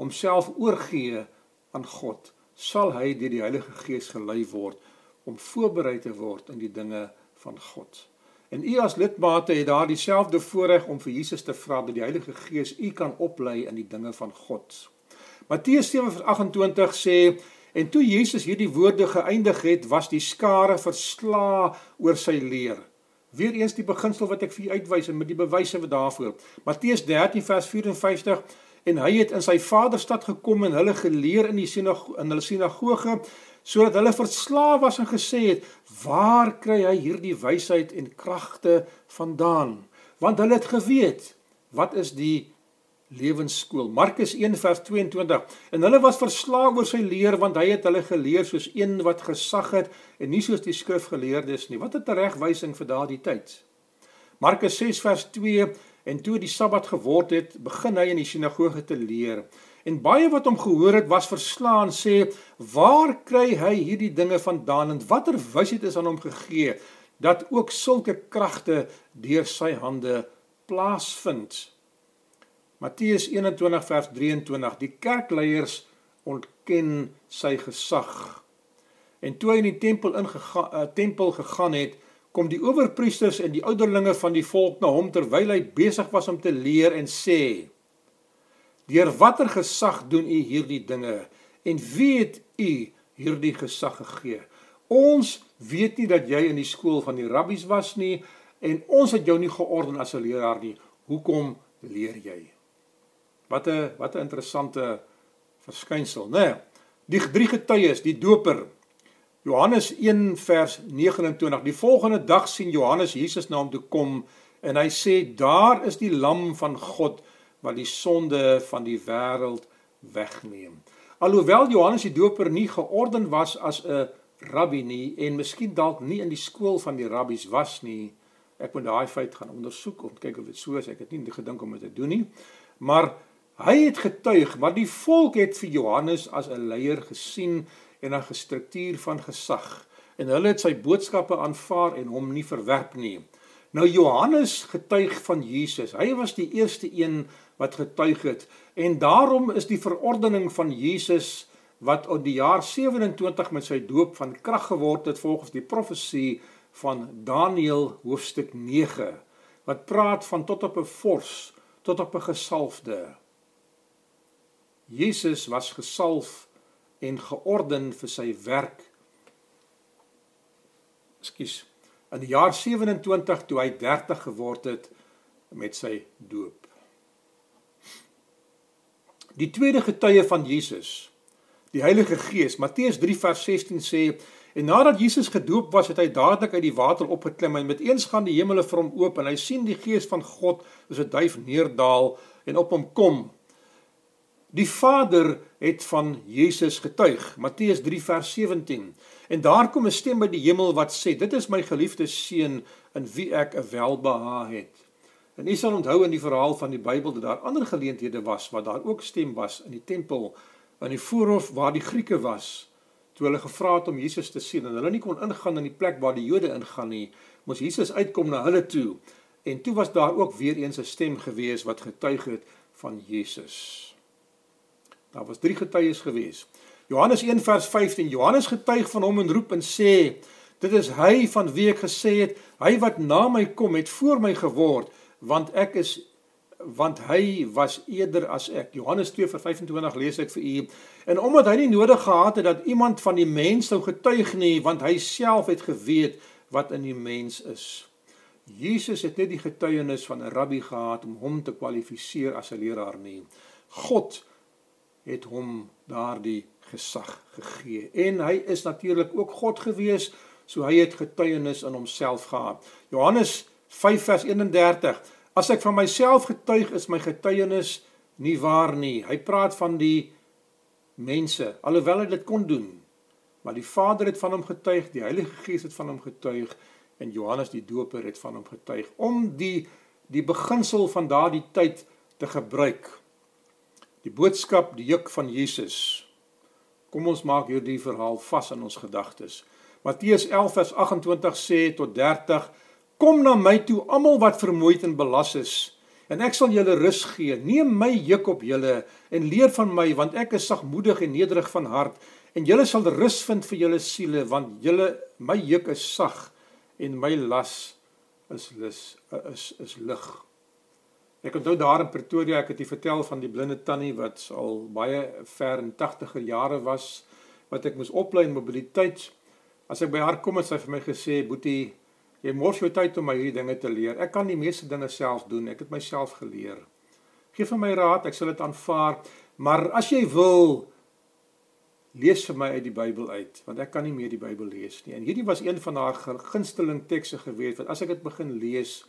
homself oorgee aan God, sal hy deur die Heilige Gees gelei word om voorberei te word in die dinge van God. En u as lidmate het daar dieselfde voorreg om vir Jesus te vra dat die Heilige Gees u kan oplei in die dinge van God. Matteus 7:28 sê en toe Jesus hierdie woorde geëindig het, was die skare versla oor sy leer. Weereens die beginsel wat ek vir u uitwys en met die bewyse wat daarvoor. Matteus 13:54 en hy het in sy vaderstad gekom en hulle geleer in die sinagoge in hulle sinagoge sodat hulle verslaaf was en gesê het waar kry hy hierdie wysheid en kragte vandaan want hulle het geweet wat is die lewensskool. Markus 1:22 en hulle was verslaaf oor sy leer want hy het hulle geleer soos een wat gesag het en nie soos die skrifgeleerdes nie. Wat 'n regwysing vir daardie tyd. Markus 6:2 en toe die Sabbat geword het begin hy in die sinagoge te leer. En baie wat hom gehoor het was verslaan sê waar kry hy hierdie dinge vandaan en watter wysheid is aan hom gegee dat ook sulke kragte deur sy hande plaasvind. Matteus 21 vers 23 Die kerkleiers ontken sy gesag. En toe hy in die tempel ingegaan uh, tempel gegaan het, kom die owerpriesters en die ouderlinge van die volk na hom terwyl hy besig was om te leer en sê Deur watter gesag doen u hierdie dinge en wie het u hierdie gesag gegee? Ons weet nie dat jy in die skool van die rabbies was nie en ons het jou nie georden as 'n leraar nie. Hoekom leer jy? Wat 'n wat 'n interessante verskynsel, né? Nee, die drie getuies, die doper. Johannes 1 vers 29. Die volgende dag sien Johannes Jesus na hom toe kom en hy sê: "Daar is die lam van God wat die sonde van die wêreld wegneem. Alhoewel Johannes die Doper nie georden was as 'n rabbi nie en miskien dalk nie in die skool van die rabbies was nie, ek moet daai feit gaan ondersoek om kyk of dit so is. Ek het nie gedink om dit te doen nie. Maar hy het getuig, maar die volk het vir Johannes as 'n leier gesien en 'n gestruktuur van gesag en hulle het sy boodskappe aanvaar en hom nie verwerp nie. Nou Johannes getuig van Jesus. Hy was die eerste een wat getuig het en daarom is die verordening van Jesus wat in die jaar 27 met sy doop van krag geword het volgens die profesie van Daniël hoofstuk 9 wat praat van tot op 'n vors tot op 'n gesalfde Jesus was gesalf en georden vir sy werk. Ekskuus. In die jaar 27 toe hy 30 geword het met sy doop. Die tweede getuie van Jesus, die Heilige Gees, Matteus 3 vers 16 sê En nadat Jesus gedoop was, het hy dadelik uit die water opgeklim en met eens gaan die hemele vir hom oop en hy sien die gees van God soos 'n duif neerdal en op hom kom. Die Vader het van Jesus getuig. Matteus 3 vers 17. En daar kom 'n stem by die hemel wat sê: "Dit is my geliefde seun in wie ek 'n welbehae het." En u sal onthou in die verhaal van die Bybel dat daar ander geleenthede was waar daar ook stem was in die tempel in die voorhof waar die Grieke was toe hulle gevra het om Jesus te sien en hulle nie kon ingaan in die plek waar die Jode ingaan nie, moes Jesus uitkom na hulle toe. En toe was daar ook weer eens 'n stem gewees wat getuig het van Jesus. Daar was drie getuies gewees. Johannes 1 vers 15. Johannes getuig van hom en roep en sê: "Dit is hy van wie ek gesê het, hy wat na my kom het voor my geword, want ek is want hy was eerder as ek. Johannes 2:25 lees ek vir u. En omdat hy nie nodig gehad het dat iemand van die mens sou getuig nie, want hy self het geweet wat in die mens is. Jesus het net die getuienis van 'n rabbi gehad om hom te kwalifiseer as 'n leraar nie. God het hom daardie gesag gegee. En hy is natuurlik ook God gewees, so hy het getuienis in homself gehad. Johannes 5 vers 31 As ek van myself getuig is my getuienis nie waar nie. Hy praat van die mense alhoewel hy dit kon doen. Maar die Vader het van hom getuig, die Heilige Gees het van hom getuig en Johannes die Doper het van hom getuig om die die beginsel van daardie tyd te gebruik. Die boodskap, die juk van Jesus. Kom ons maak hierdie verhaal vas in ons gedagtes. Matteus 11 vers 28 sê tot 30 Kom na my toe almal wat vermoeid en belas is en ek sal julle rus gee. Neem my juk op julle en leer van my want ek is sagmoedig en nederig van hart en julle sal rus vind vir julle siele want julle my juk is sag en my las is lus is is lig. Ek onthou daar in Pretoria ek het jy vertel van die blinde tannie wat al baie ver in 80er jare was wat ek moes oplei in mobiliteit. As ek by haar kom het sy vir my gesê boetie Jy mors jou tyd om my hierdie dinge te leer. Ek kan die meeste dinge self doen. Ek het myself geleer. Geef vir my raad, ek sal dit aanvaar. Maar as jy wil lees vir my uit die Bybel uit, want ek kan nie meer die Bybel lees nie. En hierdie was een van haar gunsteling tekste gewees want as ek dit begin lees,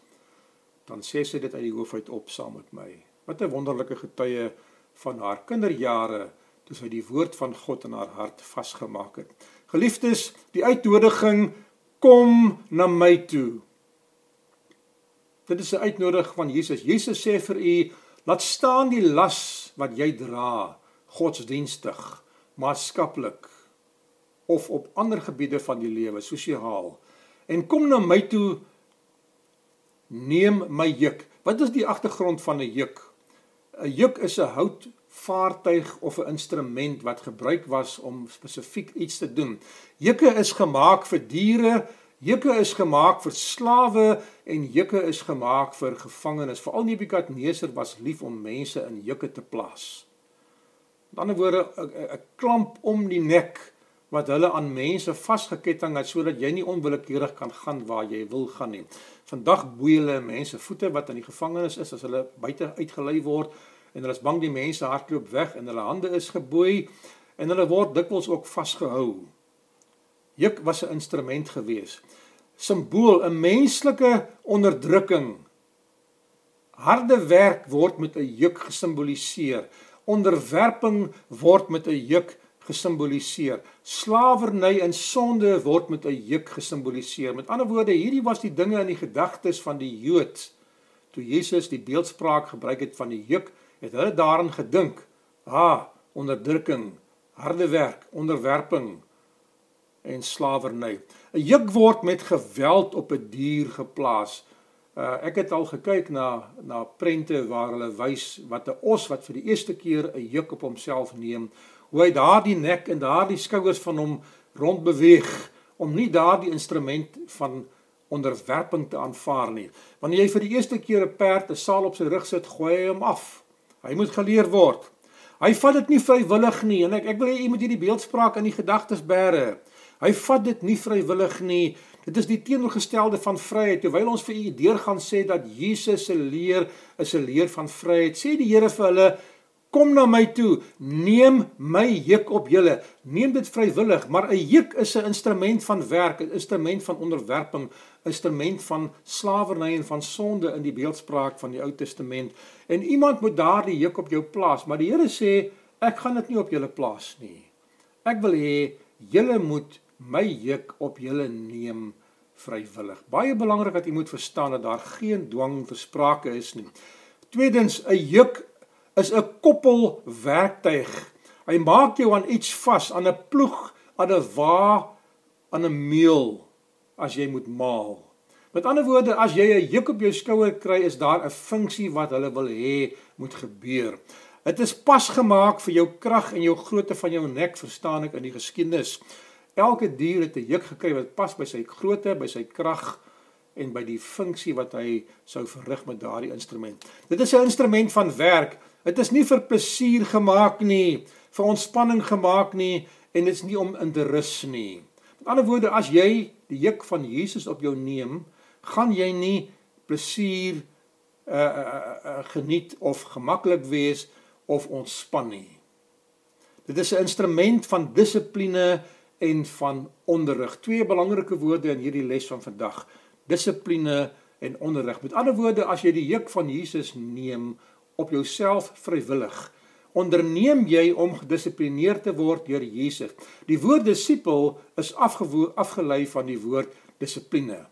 dan sê sy dit uit die hoof uit op saam met my. Wat 'n wonderlike getuie van haar kinderjare toe sy die woord van God in haar hart vasgemaak het. Geliefdes, die uitnodiging kom na my toe. Dit is 'n uitnodiging van Jesus. Jesus sê vir u, laat staan die las wat jy dra, godsdienstig, maatskaplik of op ander gebiede van die lewe, sosiaal. En kom na my toe neem my juk. Wat is die agtergrond van 'n juk? 'n Juk is 'n hout vaartuig of 'n instrument wat gebruik was om spesifiek iets te doen. Jukke is gemaak vir diere, jukke is gemaak vir slawe en jukke is gemaak vir gevangenes. Veral Nebukadneser was lief om mense in jukke te plaas. Met ander woorde 'n klamp om die nek wat hulle aan mense vasgeketting het sodat jy nie onwillekeurig kan gaan waar jy wil gaan nie. Vandag boei hulle mense voete wat in die gevangenis is as hulle buite uitgelei word en hulle is bang die mense hardloop weg en hulle hande is geboei en hulle word dikwels ook vasgehou. Juk was 'n instrument gewees. Simbool 'n menslike onderdrukking. Harde werk word met 'n juk gesimboliseer. Onderwerping word met 'n juk gesimboliseer. Slawerny en sonde word met 'n juk gesimboliseer. Met ander woorde, hierdie was die dinge in die gedagtes van die Jood toe Jesus die beeldspraak gebruik het van die juk het hulle daarin gedink, ha, onderdrukking, harde werk, onderwerping en slawerny. 'n Juk word met geweld op 'n dier geplaas. Uh, ek het al gekyk na na prente waar hulle wys wat 'n os wat vir die eerste keer 'n juk op homself neem, hoe hy daardie nek en daardie skouers van hom rond beweeg om nie daardie instrument van onderwerping te aanvaar nie. Wanneer jy vir die eerste keer 'n perd 'n saal op sy rug sit, gooi hy hom af. Hy moet geleer word. Hy vat dit nie vrywillig nie en ek ek wil hê u moet hierdie beeldspraak in die gedagtes bære. Hy vat dit nie vrywillig nie. Dit is die teenoorgestelde van vryheid. Terwyl ons vir u deur gaan sê dat Jesus se leer is 'n leer van vryheid, sê die Here vir hulle Kom na my toe, neem my juk op julle. Neem dit vrywillig, maar 'n juk is 'n instrument van werk, 'n instrument van onderwerping, 'n instrument van slawerny en van sonde in die beeldspraak van die Ou Testament. En iemand moet daardie juk op jou plaas, maar die Here sê, ek gaan dit nie op julle plaas nie. Ek wil hê julle moet my juk op julle neem vrywillig. Baie belangrik dat jy moet verstaan dat daar geen dwang vir sprake is nie. Tweedens, 'n juk is 'n koppelwerktuig. Hy maak jou aan iets vas, aan 'n ploeg, aan 'n wa, aan 'n meel as jy moet maal. Met ander woorde, as jy 'n juk op jou skouer kry, is daar 'n funksie wat hulle wil hê moet gebeur. Dit is pas gemaak vir jou krag en jou grootte van jou nek, verstaan ek in die geskiedenis. Elke dier het 'n juk gekry wat pas by sy grootte, by sy krag en by die funksie wat hy sou verrig met daardie instrument. Dit is 'n instrument van werk. Dit is nie vir plesier gemaak nie, vir ontspanning gemaak nie en dit is nie om in te rus nie. Met ander woorde, as jy die juk van Jesus op jou neem, gaan jy nie plesier uh, uh, uh geniet of gemaklik wees of ontspan nie. Dit is 'n instrument van dissipline en van onderrig. Twee belangrike woorde in hierdie les van vandag: dissipline en onderrig. Met ander woorde, as jy die juk van Jesus neem, op jouself vrywillig. Onderneem jy om gedissiplineerd te word deur Jesus. Die woord disipel is afgelei van die woord dissipline.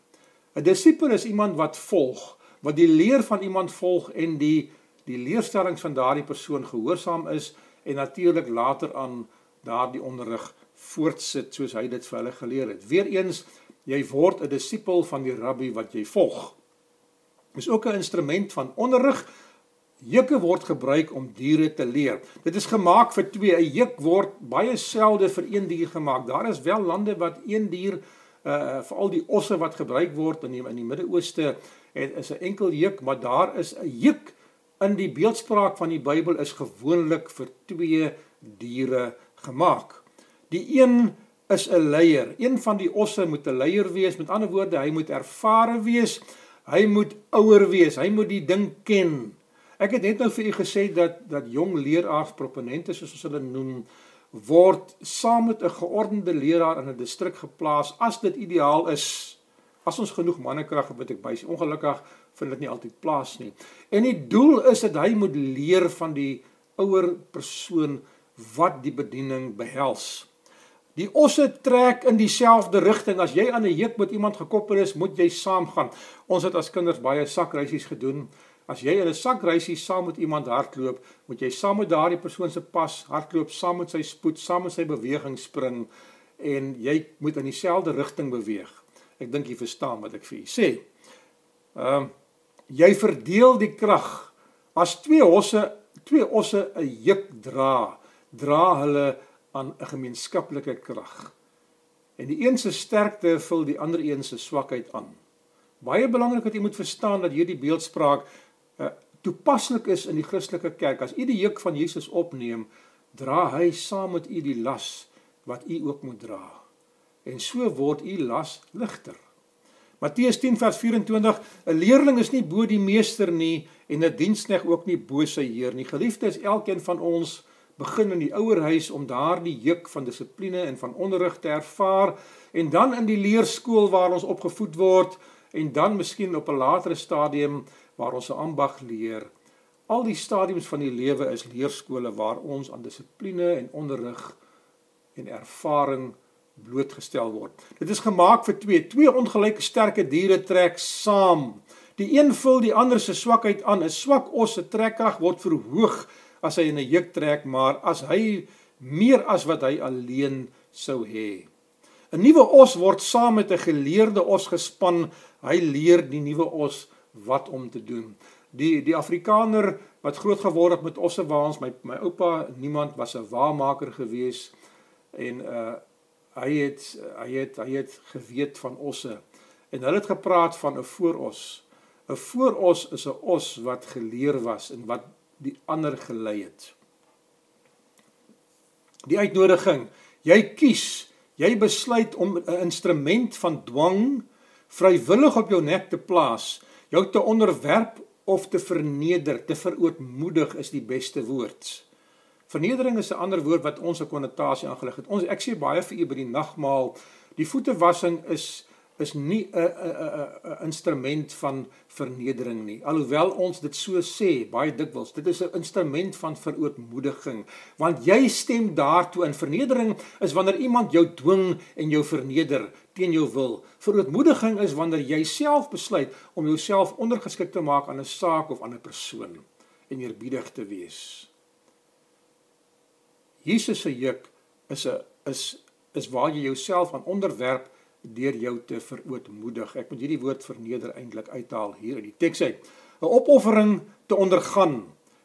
'n Disipel is iemand wat volg, wat die leer van iemand volg en die die leerstellings van daardie persoon gehoorsaam is en natuurlik later aan daardie onderrig voortsit soos hy dit vir hulle geleer het. Weereens jy word 'n disipel van die rabbi wat jy volg. Dis ook 'n instrument van onderrig Jukke word gebruik om diere te leer. Dit is gemaak vir twee. 'n Juk word baie selde vir een dier gemaak. Daar is wel lande wat een dier uh veral die osse wat gebruik word in die, in die Midde-Ooste het is 'n enkel juk, maar daar is 'n juk in die beeldspraak van die Bybel is gewoonlik vir twee diere gemaak. Die een is 'n leier. Een van die osse moet 'n leier wees. Met ander woorde, hy moet ervare wees. Hy moet ouer wees. Hy moet die ding ken. Ek het net nou vir u gesê dat dat jong leraars proponente soos ons hulle noem word saam met 'n geordende leraar in 'n distrik geplaas as dit ideaal is. As ons genoeg mannekrag het, ek bys ongelukkig vind dit nie altyd plaas nie. En die doel is dat hy moet leer van die ouer persoon wat die bediening behels. Die osse trek in dieselfde rigting. As jy aan 'n juk met iemand gekoppel is, moet jy saamgaan. Ons het as kinders baie sakreisies gedoen. As jy 'n sakreisie saam met iemand hardloop, moet jy saam met daardie persoon se pas hardloop, saam met sy spoed, saam met sy beweging spring en jy moet in dieselfde rigting beweeg. Ek dink jy verstaan wat ek vir u sê. Ehm uh, jy verdeel die krag. As twee osse, twee osse 'n juk dra, dra hulle aan 'n gemeenskaplike krag. En die een se sterkte vul die ander een se swakheid aan. Baie belangrik dat jy moet verstaan dat hierdie beeldspraak uh, toepaslik is in die Christelike kerk. As u die juk van Jesus opneem, dra hy saam met u die las wat u ook moet dra. En so word u las ligter. Matteus 10 vers 24: 'n Leerling is nie bo die meester nie en 'n diensknegt ook nie bo sy heer nie. Geliefdes, elkeen van ons begin in die ouerhuis om daardie juk van dissipline en van onderrig te ervaar en dan in die leerskool waar ons opgevoed word en dan miskien op 'n latere stadium waar ons 'n ambag leer. Al die stadiums van die lewe is leerskole waar ons aan dissipline en onderrig en ervaring blootgestel word. Dit is gemaak vir twee, twee ongelyke sterke diere trek saam. Die een vul die ander se swakheid aan. 'n Swak os se trekkrag word verhoog as hy in 'n juk trek, maar as hy meer as wat hy alleen sou hê. 'n Nuwe os word saam met 'n geleerde os gespan. Hy leer die nuwe os wat om te doen. Die die Afrikaner wat groot geword het met osse waans, my my oupa, niemand was 'n waarmaker gewees en uh hy het hy het hy het geweet van osse. En hulle het gepraat van 'n vooros. 'n Vooros is 'n os wat geleer was en wat die ander gelei het. Die uitnodiging, jy kies, jy besluit om 'n instrument van dwang vrywillig op jou nek te plaas jou te onderwerp of te verneder, te verootmoedig is die beste woord. Vernedering is 'n ander woord wat ons 'n konnotasie aangelig het. Ons ek sê baie vir u by die nagmaal, die voetewassing is is nie 'n 'n 'n instrument van vernedering nie. Alhoewel ons dit so sê baie dikwels, dit is 'n instrument van verootmoediging, want jy stem daartoe in vernedering is wanneer iemand jou dwing en jou verneder teen jou wil. Verootmoediging is wanneer jy self besluit om jouself ondergeskik te maak aan 'n saak of aan 'n persoon en eerbiedig te wees. Jesus se juk is 'n is is waar jy jouself aan onderwerp deur jou te verootmoedig. Ek moet hierdie woord verneder eintlik uithaal hier uit die teks uit. 'n Opoffering te ondergaan.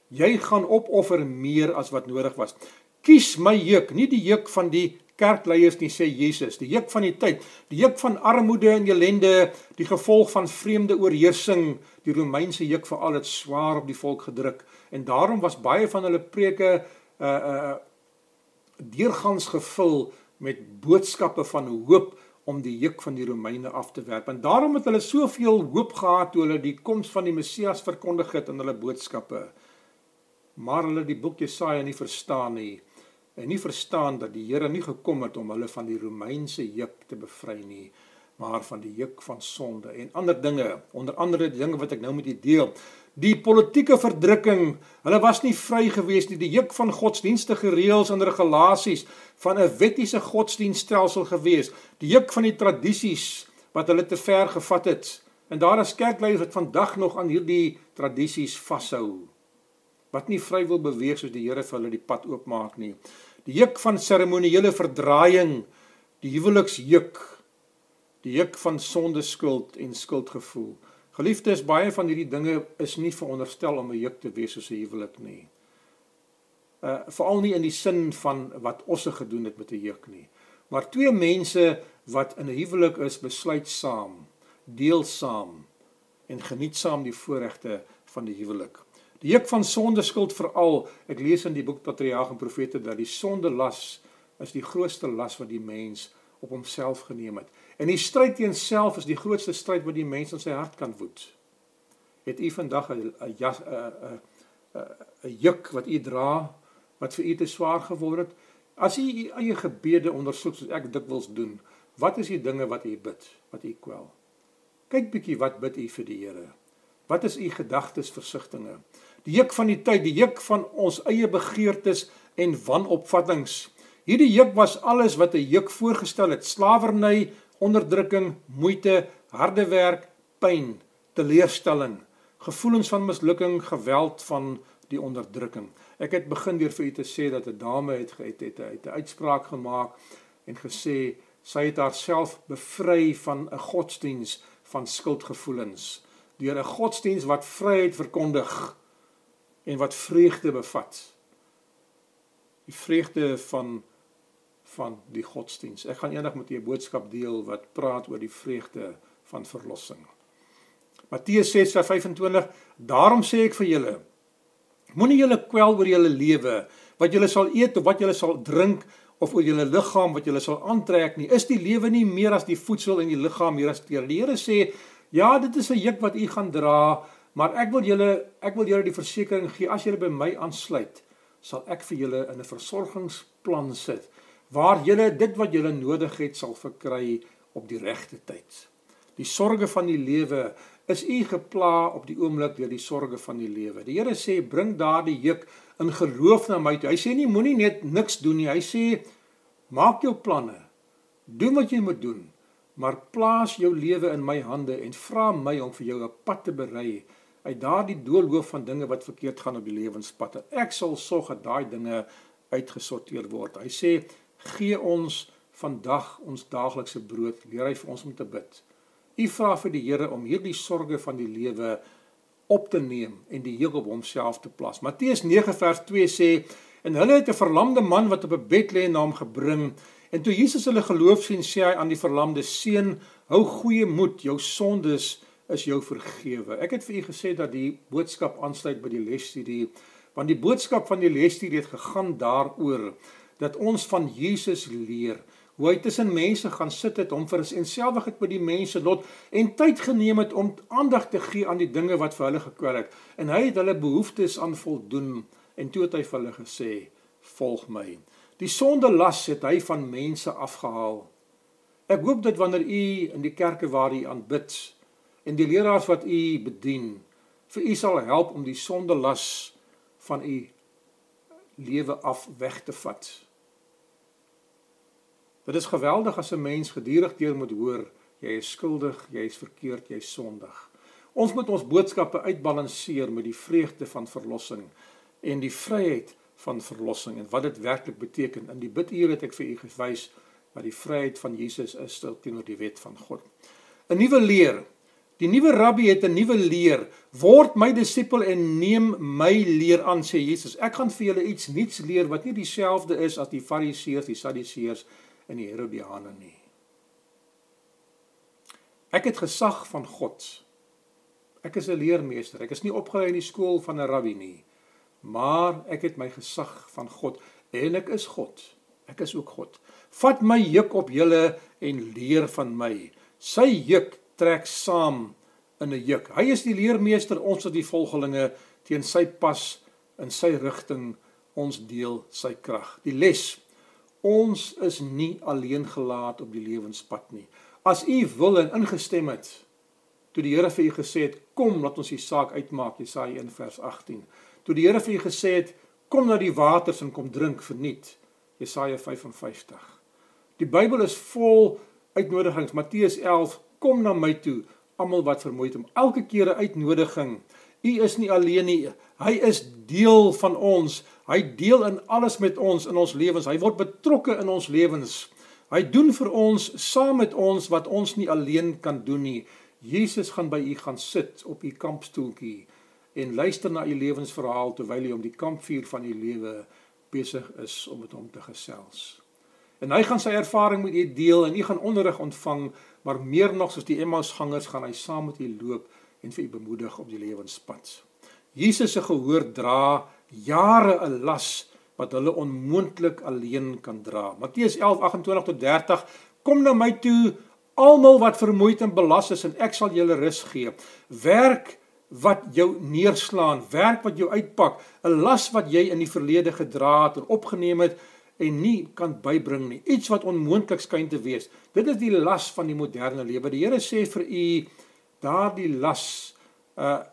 Jy gaan opoffer meer as wat nodig was. Kies my juk, nie die juk van die kerkleiers nie sê Jesus, die juk van die tyd, die juk van armoede en ellende, die gevolg van vreemde oorheersing, die Romeinse juk veral het swaar op die volk gedruk en daarom was baie van hulle preke uh uh deurgangs gevul met boodskappe van hoop om die juk van die Romeine af te werp. En daarom het hulle soveel hoop gehad toe hulle die koms van die Messias verkondig het in hulle boodskappe. Maar hulle die boek Jesaja nie verstaan nie en nie verstaan dat die Here nie gekom het om hulle van die Romeinse juk te bevry nie, maar van die juk van sonde en ander dinge, onder andere die dinge wat ek nou met u deel die politieke verdrukking. Hulle was nie vry gewees nie. Die juk van godsdienstige reëls en regulasies van 'n wettiese godsdienststelsel gewees. Die juk van die tradisies wat hulle te ver gevat het. En daar is kerkleiers wat vandag nog aan hierdie tradisies vashou. Wat nie vry wil beweeg soos die Here vir hulle die pad oopmaak nie. Die juk van seremonieele verdraaiing, die huweliksjuk, die juk van sondeskuld en skuldgevoel. Geliefdes, baie van hierdie dinge is nie veronderstel om 'n juk te wees soos 'n huwelik nie. Uh veral nie in die sin van wat Osse gedoen het met 'n juk nie. Maar twee mense wat in 'n huwelik is, besluit saam, deel saam en geniet saam die voorregte van die huwelik. Die juk van sonde skuld veral, ek lees in die boek Patriarge en Profete dat die sonde las is die grootste las wat die mens op homself geneem het. En die stryd teen self is die grootste stryd wat die mens in sy hart kan woed. Het u vandag 'n 'n 'n 'n juk wat u dra wat vir u te swaar geword het? As u u eie gebede ondersoek soos ek dikwels doen, wat is die dinge wat u bid, wat u kwel? Kyk bietjie wat bid u vir die Here. Wat is u gedagtes versigtings? Die juk van die tyd, die juk van ons eie begeertes en wanopvattinge Hierdie juk was alles wat 'n juk voorgestel het: slawerny, onderdrukking, moeite, harde werk, pyn, teleurstelling, gevoelens van mislukking, geweld van die onderdrukking. Ek het begin deur vir u te sê dat 'n dame het het het 'n uitspraak gemaak en gesê sy het haarself bevry van 'n godsdiens van skuldgevoelens deur 'n godsdiens wat vryheid verkondig en wat vreugde bevat. Die vreugde van van die godsdiens. Ek gaan eendag met julle 'n boodskap deel wat praat oor die vreugde van verlossing. Matteus 6:25 Daarom sê ek vir julle moenie julle kwel oor julle lewe wat julle sal eet of wat julle sal drink of oor julle liggaam wat julle sal aantrek nie is die lewe nie meer as die voedsel en die liggaam meer as die Here sê ja dit is 'n juk wat u gaan dra maar ek wil julle ek wil julle die versekering gee as julle by my aansluit sal ek vir julle in 'n versorgingsplan sit waar julle dit wat julle nodig het sal verkry op die regte tyd. Die sorges van die lewe is u gepla op die oomblik deur die sorges van die lewe. Die Here sê bring daardie juk in geloof na my toe. Hy sê nie moenie net niks doen nie. Hy sê maak jou planne. Doen wat jy moet doen. Maar plaas jou lewe in my hande en vra my om vir jou 'n pad te berei uit daardie doolhoof van dinge wat verkeerd gaan op die lewenspad. Ek sal sorg dat daai dinge uitgesorteer word. Hy sê gee ons vandag ons daaglikse brood. Leer hy vir ons om te bid. U vra vir die Here om hierdie sorges van die lewe op te neem en die juk op homself te plaas. Matteus 9 vers 2 sê en hulle het 'n verlamde man wat op 'n bed lê na hom gebring en toe Jesus hulle geloof sien sê hy aan die verlamde seun hou goeie moed jou sondes is jou vergewe. Ek het vir u gesê dat die boodskap aansluit by die lesstudie want die boodskap van die lesstudie het gegaan daaroor dat ons van Jesus leer hoe hy tussen mense gaan sit het om vir enselwigheid by die mense lot en tyd geneem het om aandag te gee aan die dinge wat vir hulle gekwel het en hy het hulle behoeftes aan voldoen en toe het hy vir hulle gesê volg my. Die sonde las het hy van mense afgehaal. Ek hoop dat wanneer u in die kerke waar u aanbid en die leraars wat u bedien, vir u sal help om die sonde las van u lewe af weg te vat. Dit is geweldig as 'n mens gedurig deur moet hoor jy is skuldig, jy is verkeerd, jy is sondig. Ons moet ons boodskappe uitbalanseer met die vreugde van verlossing en die vryheid van verlossing en wat dit werklik beteken. In die bidure het ek vir u gewys wat die vryheid van Jesus is teenoor die wet van God. 'n Nuwe leer. Die nuwe rabbi het 'n nuwe leer. Word my disipel en neem my leer aan sê Jesus. Ek gaan vir julle iets nuuts leer wat nie dieselfde is as die fariseërs, die sadduseërs en die herodiane nie. Ek het gesag van God. Ek is 'n leermeester. Ek is nie opgelei in die skool van 'n rabbi nie maar ek het my gesag van God en ek is God. Ek is ook God. Vat my juk op julle en leer van my. Sy juk trek saam in 'n juk. Hy is die leermeester, ons is die volgelinge teen sy pas in sy rigting ons deel sy krag. Die les ons is nie alleen gelaat op die lewenspad nie. As u wil en ingestem het toe die Here vir u gesê het kom laat ons die saak uitmaak Jesaja 1 vers 18 toe die Here vir u gesê het kom na die waters en kom drink verniet Jesaja 55 Die Bybel is vol uitnodigings. Matteus 11 kom na my toe almal wat vermoeid is elke keer 'n uitnodiging. U is nie alleen nie. Hy is deel van ons hy deel in alles met ons in ons lewens hy word betrokke in ons lewens hy doen vir ons saam met ons wat ons nie alleen kan doen nie Jesus gaan by u gaan sit op u kampstoeltjie en luister na u lewensverhaal terwyl u om die kampvuur van u lewe besig is om met hom te gesels. En hy gaan sy ervaring met u deel en u gaan onderrig ontvang, maar meer nog soos die Emmausgangers gaan hy saam met u loop en vir u bemoedig op die lewenspad. Jesus se gehoor dra jare 'n las wat hulle onmoontlik alleen kan dra. Matteus 11:28 tot 30 Kom na my toe almal wat vermoeid en belas is en ek sal julle rus gee. Werk wat jou neerslaan, werk wat jou uitpak, 'n las wat jy in die verlede gedra het en opgeneem het en nie kan bybring nie. Iets wat onmoontlik skyn te wees. Dit is die las van die moderne lewe. Die Here sê vir u daardie las uh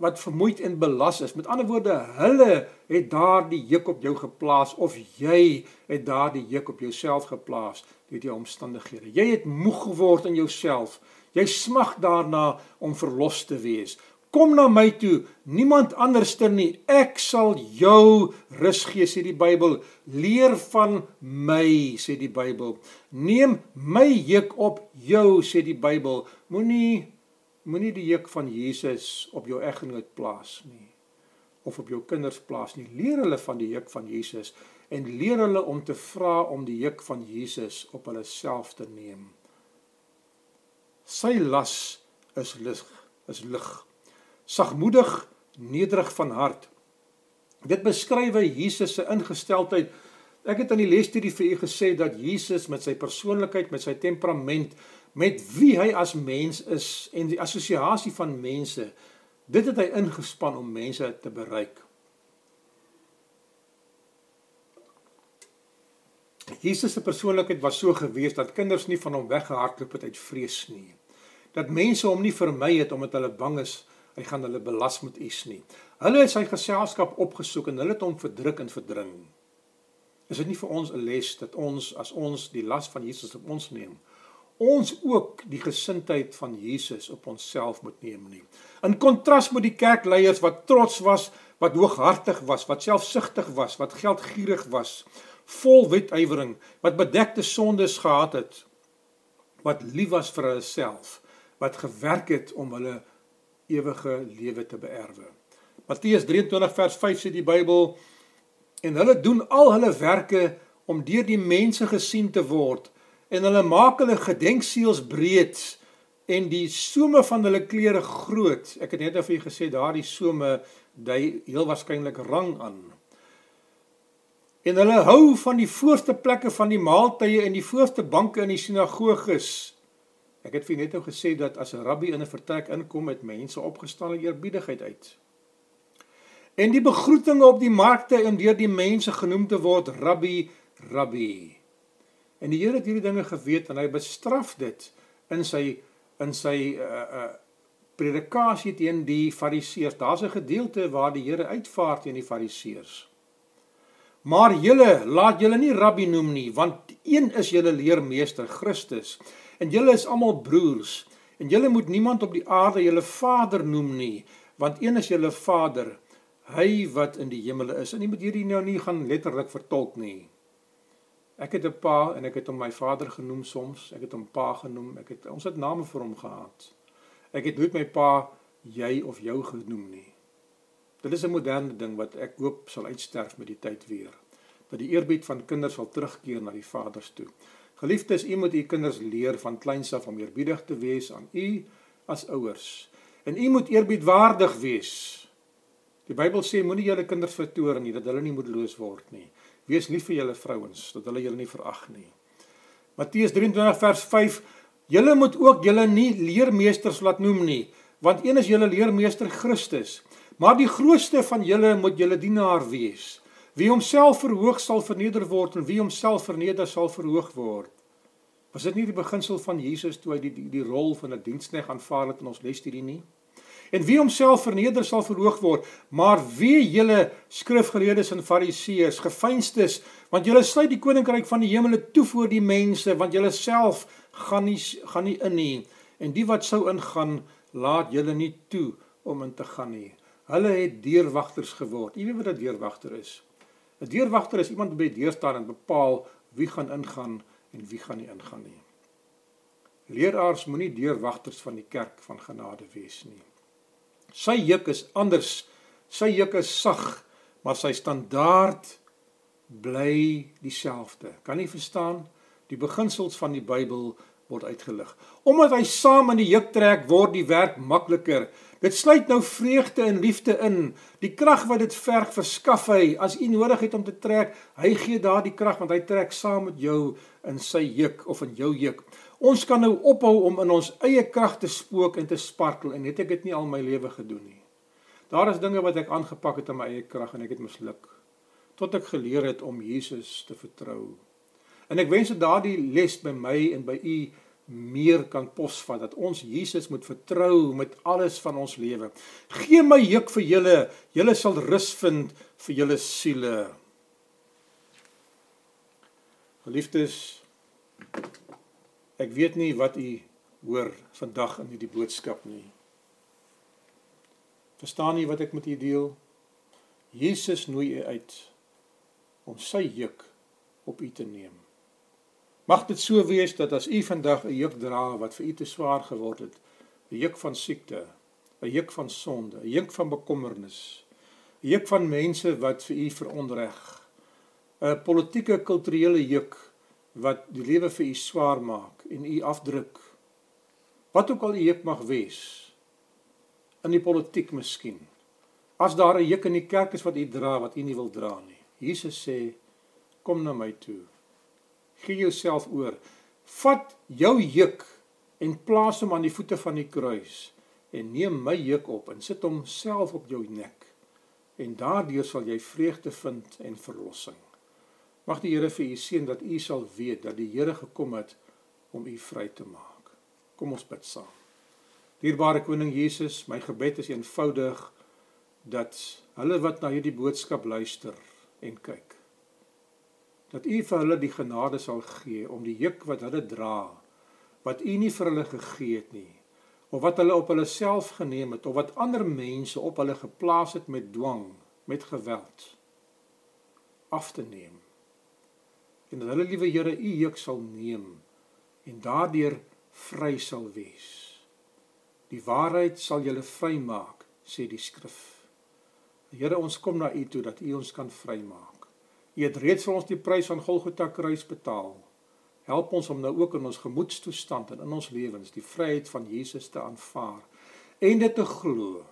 wat vermoeid en belas is. Met ander woorde, hulle het daardie juk op jou geplaas of jy het daardie juk op jouself geplaas deur die omstandighede. Jy het moeg geword in jouself. Jy smag daarna om verlos te wees. Kom na my toe, niemand anderster nie. Ek sal jou rus gee, sê die Bybel. Leer van my, sê die Bybel. Neem my juk op jou, sê die Bybel. Moenie moenie die juk van Jesus op jou eggenoot plaas nie of op jou kinders plaas nie. Leer hulle van die juk van Jesus en leer hulle om te vra om die juk van Jesus op hulle self te neem. Sy las is lig, is lig sagmoedig, nederig van hart. Dit beskryf hy Jesus se ingesteldheid. Ek het aan die lesstudie vir u gesê dat Jesus met sy persoonlikheid, met sy temperament, met wie hy as mens is en die assosiasie van mense, dit het hy ingespan om mense te bereik. Jesus se persoonlikheid was so gewees dat kinders nie van hom weggehardloop het uit vrees nie. Dat mense hom nie vermy het omdat hulle bang is hy gaan hulle belas met iets nie. Hulle het sy geselskap opgesoek en hulle het hom verdruk en verdring. Is dit nie vir ons 'n les dat ons as ons die las van Jesus op ons neem, ons ook die gesindheid van Jesus op onsself moet neem nie. In kontras met die kerkleiers wat trots was, wat hooghartig was, wat selfsugtig was, wat geldgierig was, vol wetywering, wat bedekte sondes gehad het, wat lief was vir hulle self, wat gewerk het om hulle ewige lewe te beerwe. Matteus 23 vers 5 sê die Bybel en hulle doen al hulle werke om deur die mense gesien te word en hulle maak hulle gedenkseels breed en die some van hulle klere groot. Ek het net of jy gesê daardie some dui heel waarskynlik rang aan. En hulle hou van die voorste plekke van die maaltye en die voorste banke in die sinagoges Ek het vir net nou gesê dat as 'n rabbi in 'n vertrek inkom met mense opgestaan en eerbiedigheid uit. en die begroetinge op die markte en deur die mense genoem te word rabbi rabbi. En die Here het hierdie dinge geweet en hy bestraf dit in sy in sy uh uh predikasie teen die fariseërs. Daar's 'n gedeelte waar die Here uitvaar teen die fariseërs. Maar julle laat julle nie rabbi noem nie, want een is julle leermeester Christus en julle is almal broers en julle moet niemand op die aarde julle vader noem nie, want een is julle vader, hy wat in die hemele is. En jy moet hierdie nou nie gaan letterlik vertolk nie. Ek het 'n pa en ek het hom my vader genoem soms. Ek het hom pa genoem. Ek het ons het name vir hom gehad. Ek het nooit my pa jy of jou genoem nie. Dit is 'n moderne ding wat ek hoop sal uitsterf met die tyd weer. Dat die eerbied van kinders sal terugkeer na die vaders toe. Geliefdes, u moet u kinders leer van kleins af om eerbiedig te wees aan u as ouers. En u moet eerbiedwaardig wees. Die Bybel sê moenie julle kinders vertoorn nie dat hulle nie moedeloos word nie. Wees lief vir julle vrouens dat hulle julle nie verag nie. Matteus 23 vers Julle moet ook julle nie leermeesters laat noem nie, want een is julle leermeester Christus. Maar die grootste van julle moet julle dienaar wees. Wie homself verhoog sal verneder word en wie homself verneder sal verhoog word. Was dit nie die beginsel van Jesus toe hy die die, die rol van 'n diensknegt aanvaar het in ons lesstudie nie? En wie homself verneder sal verhoog word, maar wie julle skrifgeleerdes en fariseërs, gefeinstes, want julle sluit die koninkryk van die hemele toe voor die mense, want julle self gaan nie gaan nie in nie en die wat sou ingaan laat julle nie toe om in te gaan nie. Hulle het deurwagters geword. Jy weet wat 'n deurwagter is? 'n Deurwagter is iemand wat by die deur staan en bepaal wie gaan ingaan en wie gaan nie ingaan nie. Leraars moenie deurwagters van die kerk van genade wees nie. Sy juk is anders. Sy juk is sag, maar sy standaard bly dieselfde. Kan jy verstaan? Die beginsels van die Bybel word uitgelig. Omdat hy saam in die juk trek, word die werk makliker. Dit sluit nou vreugde en liefde in. Die krag wat dit verg verskaf hy as u nodig het om te trek. Hy gee daardie krag want hy trek saam met jou in sy juk of in jou juk. Ons kan nou ophou om in ons eie krag te spook en te spartel en het ek dit nie al my lewe gedoen nie. Daar is dinge wat ek aangepak het in my eie krag en ek het misluk tot ek geleer het om Jesus te vertrou. En ek wens dat daardie les by my en by u meer kan posvat dat ons Jesus moet vertrou met alles van ons lewe. Gee my juk vir julle, julle sal rus vind vir julle siele. Geliefdes, ek weet nie wat u hoor vandag in hierdie boodskap nie. Verstaan nie wat ek met u deel? Jesus nooi u uit om sy juk op u te neem. Mag dit so wees dat as u vandag 'n juk dra wat vir u te swaar geword het, 'n juk van siekte, 'n juk van sonde, 'n juk van bekommernis, 'n juk van mense wat vir u veronreg, 'n politieke kulturele juk wat die lewe vir u swaar maak en u afdruk. Wat ook al die juk mag wees in die politiek miskien. As daar 'n juk in die kerk is wat u dra wat u nie wil dra nie. Jesus sê kom na my toe gee jouself oor. Vat jou juk en plaas hom aan die voete van die kruis en neem my juk op en sit hom self op jou nek. En daardeur sal jy vreugde vind en verlossing. Mag die Here vir u seën dat u sal weet dat die Here gekom het om u vry te maak. Kom ons bid saam. Dierbare koning Jesus, my gebed is eenvoudig dat hulle wat na hierdie boodskap luister en kyk dat u vir hulle die genade sal gee om die juk wat hulle dra wat u nie vir hulle gegee het nie of wat hulle op hulle self geneem het of wat ander mense op hulle geplaas het met dwang met geweld af te neem en dat hulle liewe Here u juk sal neem en daardeur vry sal wees die waarheid sal julle vrymaak sê die skrif Here ons kom na u toe dat u ons kan vrymaak U het reeds vir ons die prys van Golgotha kruis betaal. Help ons om nou ook in ons gemoedstoestand en in ons lewens die vryheid van Jesus te aanvaar en dit te glo.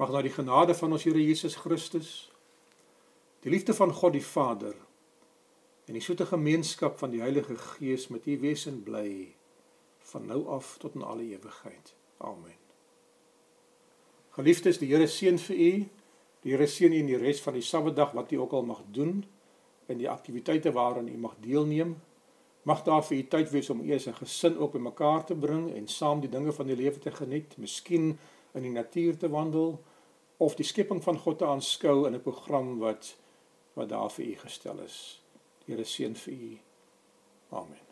Mag nou die genade van ons Here Jesus Christus, die liefde van God die Vader en die soete gemeenskap van die Heilige Gees met u wees en bly van nou af tot in alle ewigheid. Amen. Geliefdes, die Here seën vir u Die Here seën u in die res van die Sabbatdag wat u ook al mag doen en die aktiwiteite waaraan u mag deelneem. Mag daar vir u tyd wees om as 'n gesin ook bymekaar te bring en saam die dinge van die lewe te geniet, miskien in die natuur te wandel of die skepping van God te aanskou in 'n program wat wat daar vir u gestel is. Here seën vir u. Amen.